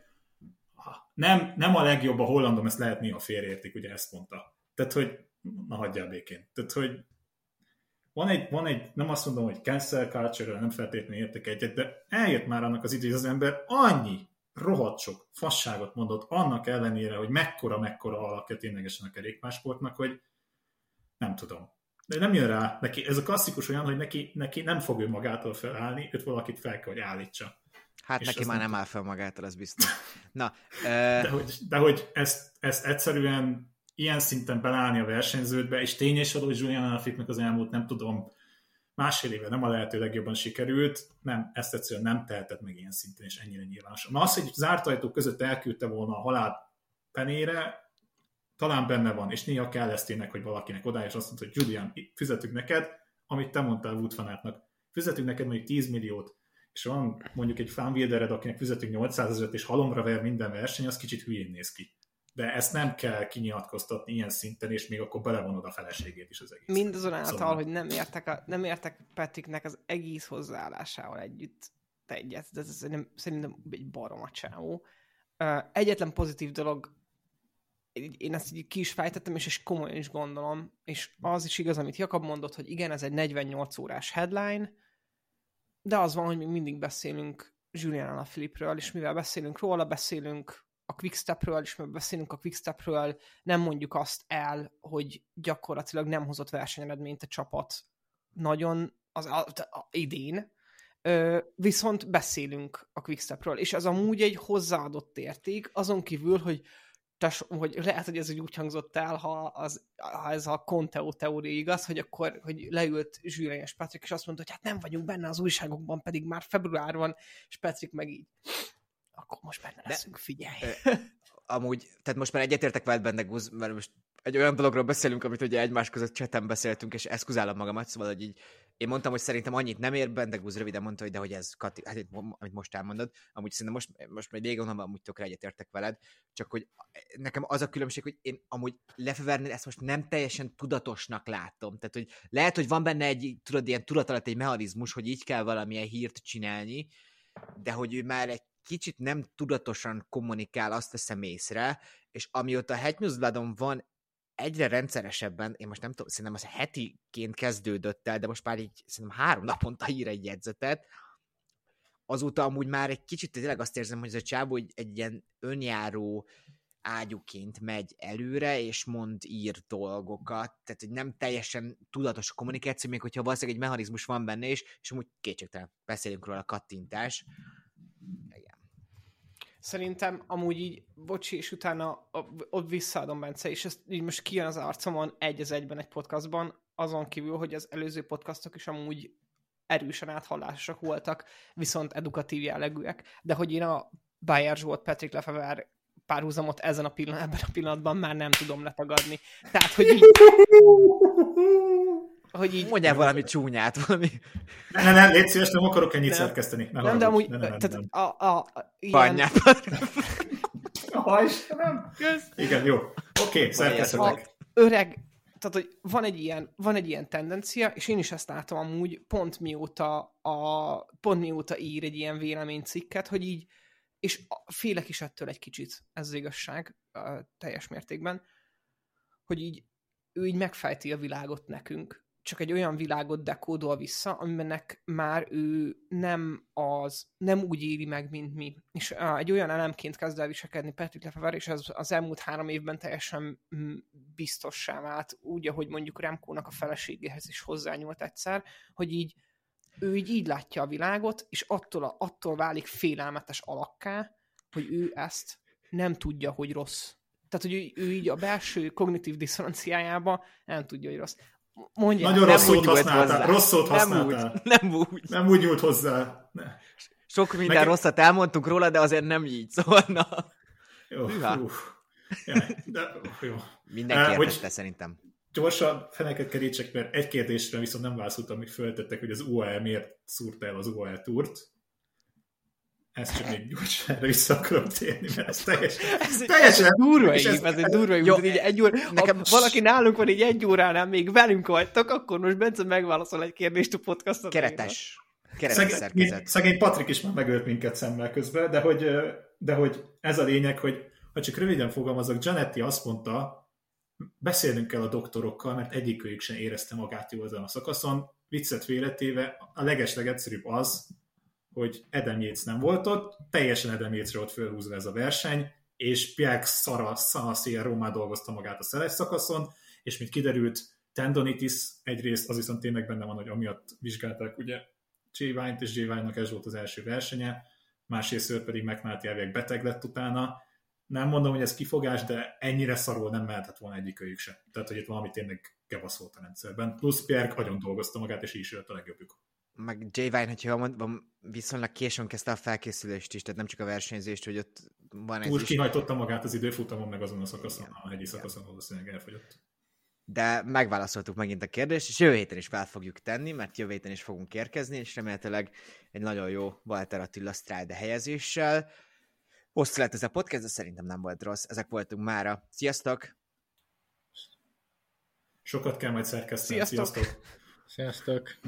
nem, nem a legjobb a hollandom, ezt lehet néha félreértik, ugye ezt mondta. Tehát, hogy na hagyjál békén. Tehát, hogy van egy, van egy, nem azt mondom, hogy cancel culture nem feltétlenül értek egyet, de eljött már annak az idő, az ember annyi rohadt sok fasságot mondott, annak ellenére, hogy mekkora-mekkora alakja ténylegesen a kerékpásportnak, hogy nem tudom. De nem jön rá, neki, ez a klasszikus olyan, hogy neki, neki nem fog ő magától felállni, őt valakit fel kell, hogy állítsa. Hát neki már nem áll fel magától, az biztos. Na, de, hogy, de hogy ezt, ezt egyszerűen ilyen szinten belállni a versenyződbe, és tény és való, hogy Julian Alaphilippe az elmúlt, nem tudom, másfél éve nem a lehető legjobban sikerült, nem, ezt egyszerűen nem tehetett meg ilyen szinten, és ennyire nyilvánosan. Na az, hogy zárt ajtók között elküldte volna a halál penére, talán benne van, és néha kell ezt ének, hogy valakinek odáll, és azt mondta, hogy Julian, fizetünk neked, amit te mondtál Wood fanátnak, fizetünk neked mondjuk 10 milliót, és van mondjuk egy fanwildered, akinek fizetünk 800 ezeret, és halomra ver minden verseny, az kicsit hülyén néz ki de ezt nem kell kinyilatkoztatni ilyen szinten, és még akkor belevonod a feleségét is az egész. Mindazonáltal, szóval... hogy nem értek, a, nem értek Patricknek az egész hozzáállásával együtt egyet, de ez nem, szerintem egy barom a csávó. Egyetlen pozitív dolog, én ezt így ki is fejtettem, és, és komolyan is gondolom, és az is igaz, amit Jakab mondott, hogy igen, ez egy 48 órás headline, de az van, hogy még mindig beszélünk Julian Filipről, és mivel beszélünk róla, beszélünk a Quickstepről, és mivel beszélünk a Quickstepről, nem mondjuk azt el, hogy gyakorlatilag nem hozott versenyeredményt a csapat nagyon az a, a, idén, Ö, viszont beszélünk a Quickstepről, és ez amúgy egy hozzáadott érték, azon kívül, hogy tes, hogy lehet, hogy ez úgy hangzott el, ha, az, ha ez a Conteo teória igaz, hogy akkor hogy leült Zsűrén és és azt mondta, hogy hát nem vagyunk benne az újságokban, pedig már február van, és Patrick meg így. Akkor most benne leszünk, De, figyelj. Ö, amúgy, tehát most már egyetértek veled benne, Guz, mert most egy olyan dologról beszélünk, amit ugye egymás között cseten beszéltünk, és eszkuzálom magamat, szóval, hogy így én mondtam, hogy szerintem annyit nem ér, Bendegúz röviden mondta, hogy de hogy ez, Kati, hát, amit most elmondod, amúgy szerintem most, most még végig gondolom, amúgy tökre egyetértek veled, csak hogy nekem az a különbség, hogy én amúgy Lefevernél ezt most nem teljesen tudatosnak látom. Tehát, hogy lehet, hogy van benne egy, tudod, ilyen tudat alatt egy mechanizmus, hogy így kell valamilyen hírt csinálni, de hogy ő már egy kicsit nem tudatosan kommunikál, azt veszem észre, és amióta a Head van egyre rendszeresebben, én most nem tudom, szerintem az hetiként kezdődött el, de most már így szerintem három naponta ír egy jegyzetet, azóta amúgy már egy kicsit tényleg azt érzem, hogy ez a csábó egy, egy ilyen önjáró ágyuként megy előre, és mond, ír dolgokat, tehát hogy nem teljesen tudatos a kommunikáció, még hogyha valószínűleg egy mechanizmus van benne is, és amúgy kétségtelen. Beszélünk róla kattintás, Szerintem amúgy így, bocsi, és utána ott visszaadom Bence, és ezt így most kijön az arcomon egy az egyben egy podcastban, azon kívül, hogy az előző podcastok is amúgy erősen áthallásosak voltak, viszont edukatív jellegűek, de hogy én a Bayer Zsolt, Patrick Lefever párhuzamot ezen a pillanat, ebben a pillanatban már nem tudom letagadni. Tehát, hogy így hogy így... Mondjál valami csúnyát, valami... Ne, ne, ne, légy szíves, nem akarok ennyit nem. szerkeszteni. Ne nem, de amúgy... Ne, ne, nem, tehát nem. A, a, a, ilyen... Ha nem. Igen, jó. Oké, okay, szerkesztetek. Öreg, tehát, hogy van egy, ilyen, van egy ilyen tendencia, és én is ezt látom amúgy pont mióta, a, pont mióta ír egy ilyen véleménycikket, hogy így, és félek is ettől egy kicsit, ez az igazság, teljes mértékben, hogy így ő így megfejti a világot nekünk, csak egy olyan világot dekódol vissza, aminek már ő nem az, nem úgy éli meg, mint mi. És egy olyan elemként kezd el viselkedni Patrick Lefever, és ez az elmúlt három évben teljesen mm, biztossá vált, úgy, ahogy mondjuk Remkónak a feleségéhez is hozzányúlt egyszer, hogy így ő így, így látja a világot, és attól, a, attól válik félelmetes alakká, hogy ő ezt nem tudja, hogy rossz. Tehát, hogy ő, ő így a belső kognitív diszonanciájába nem tudja, hogy rossz. Mondja, Nagyon rossz szót használtál. Rossz szót használtál. Nem úgy. Nem úgy. Nem úgy nyújt hozzá. Ne. Sok minden Meg... rosszat elmondtunk róla, de azért nem így, szóval na. Jó, ja, de, jó. Mindenki uh, értette szerintem. Gyorsan feneket kerítsek, mert egy kérdésre viszont nem válaszoltam, amit föltettek, hogy az UAE miért szúrta el az UAE túrt ezt csak még gyorsan vissza akarom térni, mert ez teljesen... Ez, teljesen ez durva év, ez, ez egy durva év, jó, így egy óra, nekem... ha valaki nálunk van így egy óránál, még velünk vagytok, akkor most Bence megválaszol egy kérdést a podcastot. Keretes. Keretes Szeg, szerkezet. Szegény Patrik is már megölt minket szemmel közben, de hogy, de hogy ez a lényeg, hogy ha csak röviden fogalmazok, Janetti azt mondta, beszélnünk kell a doktorokkal, mert egyikőjük sem érezte magát jól ezen a szakaszon. Viccet véletéve a legeslegegyszerűbb az, hogy Adam Yates nem volt ott, teljesen Adam Yates volt fölhúzva ez a verseny, és Pierre Szara, Szanaszia Rómá dolgozta magát a szeles szakaszon, és mint kiderült, tendonitis egyrészt, az viszont tényleg benne van, hogy amiatt vizsgálták ugye J. És J. Vine-nak ez volt az első versenye, másrészt pedig McNulty elvileg beteg lett utána. Nem mondom, hogy ez kifogás, de ennyire szarul nem mehetett volna egyikőjük se. Tehát, hogy itt valami tényleg gebasz volt a rendszerben. Plusz Pierre nagyon dolgozta magát, és így is jött a legjobbjuk meg J. Vine, hogyha mondom, viszonylag későn kezdte a felkészülést is, tehát nem csak a versenyzést, hogy ott van egy Úgy is... kihajtotta magát az időfutamon, meg azon a szakaszon, Igen. a hegyi szakaszon valószínűleg elfogyott. De megválaszoltuk megint a kérdést, és jövő héten is fel fogjuk tenni, mert jövő héten is fogunk érkezni, és remélhetőleg egy nagyon jó Walter Attila Strade helyezéssel. Hosszú lett ez a podcast, de szerintem nem volt rossz. Ezek voltunk mára. Sziasztok! Sokat kell majd szerkeszteni. Sziasztok! Sziasztok! Sziasztok!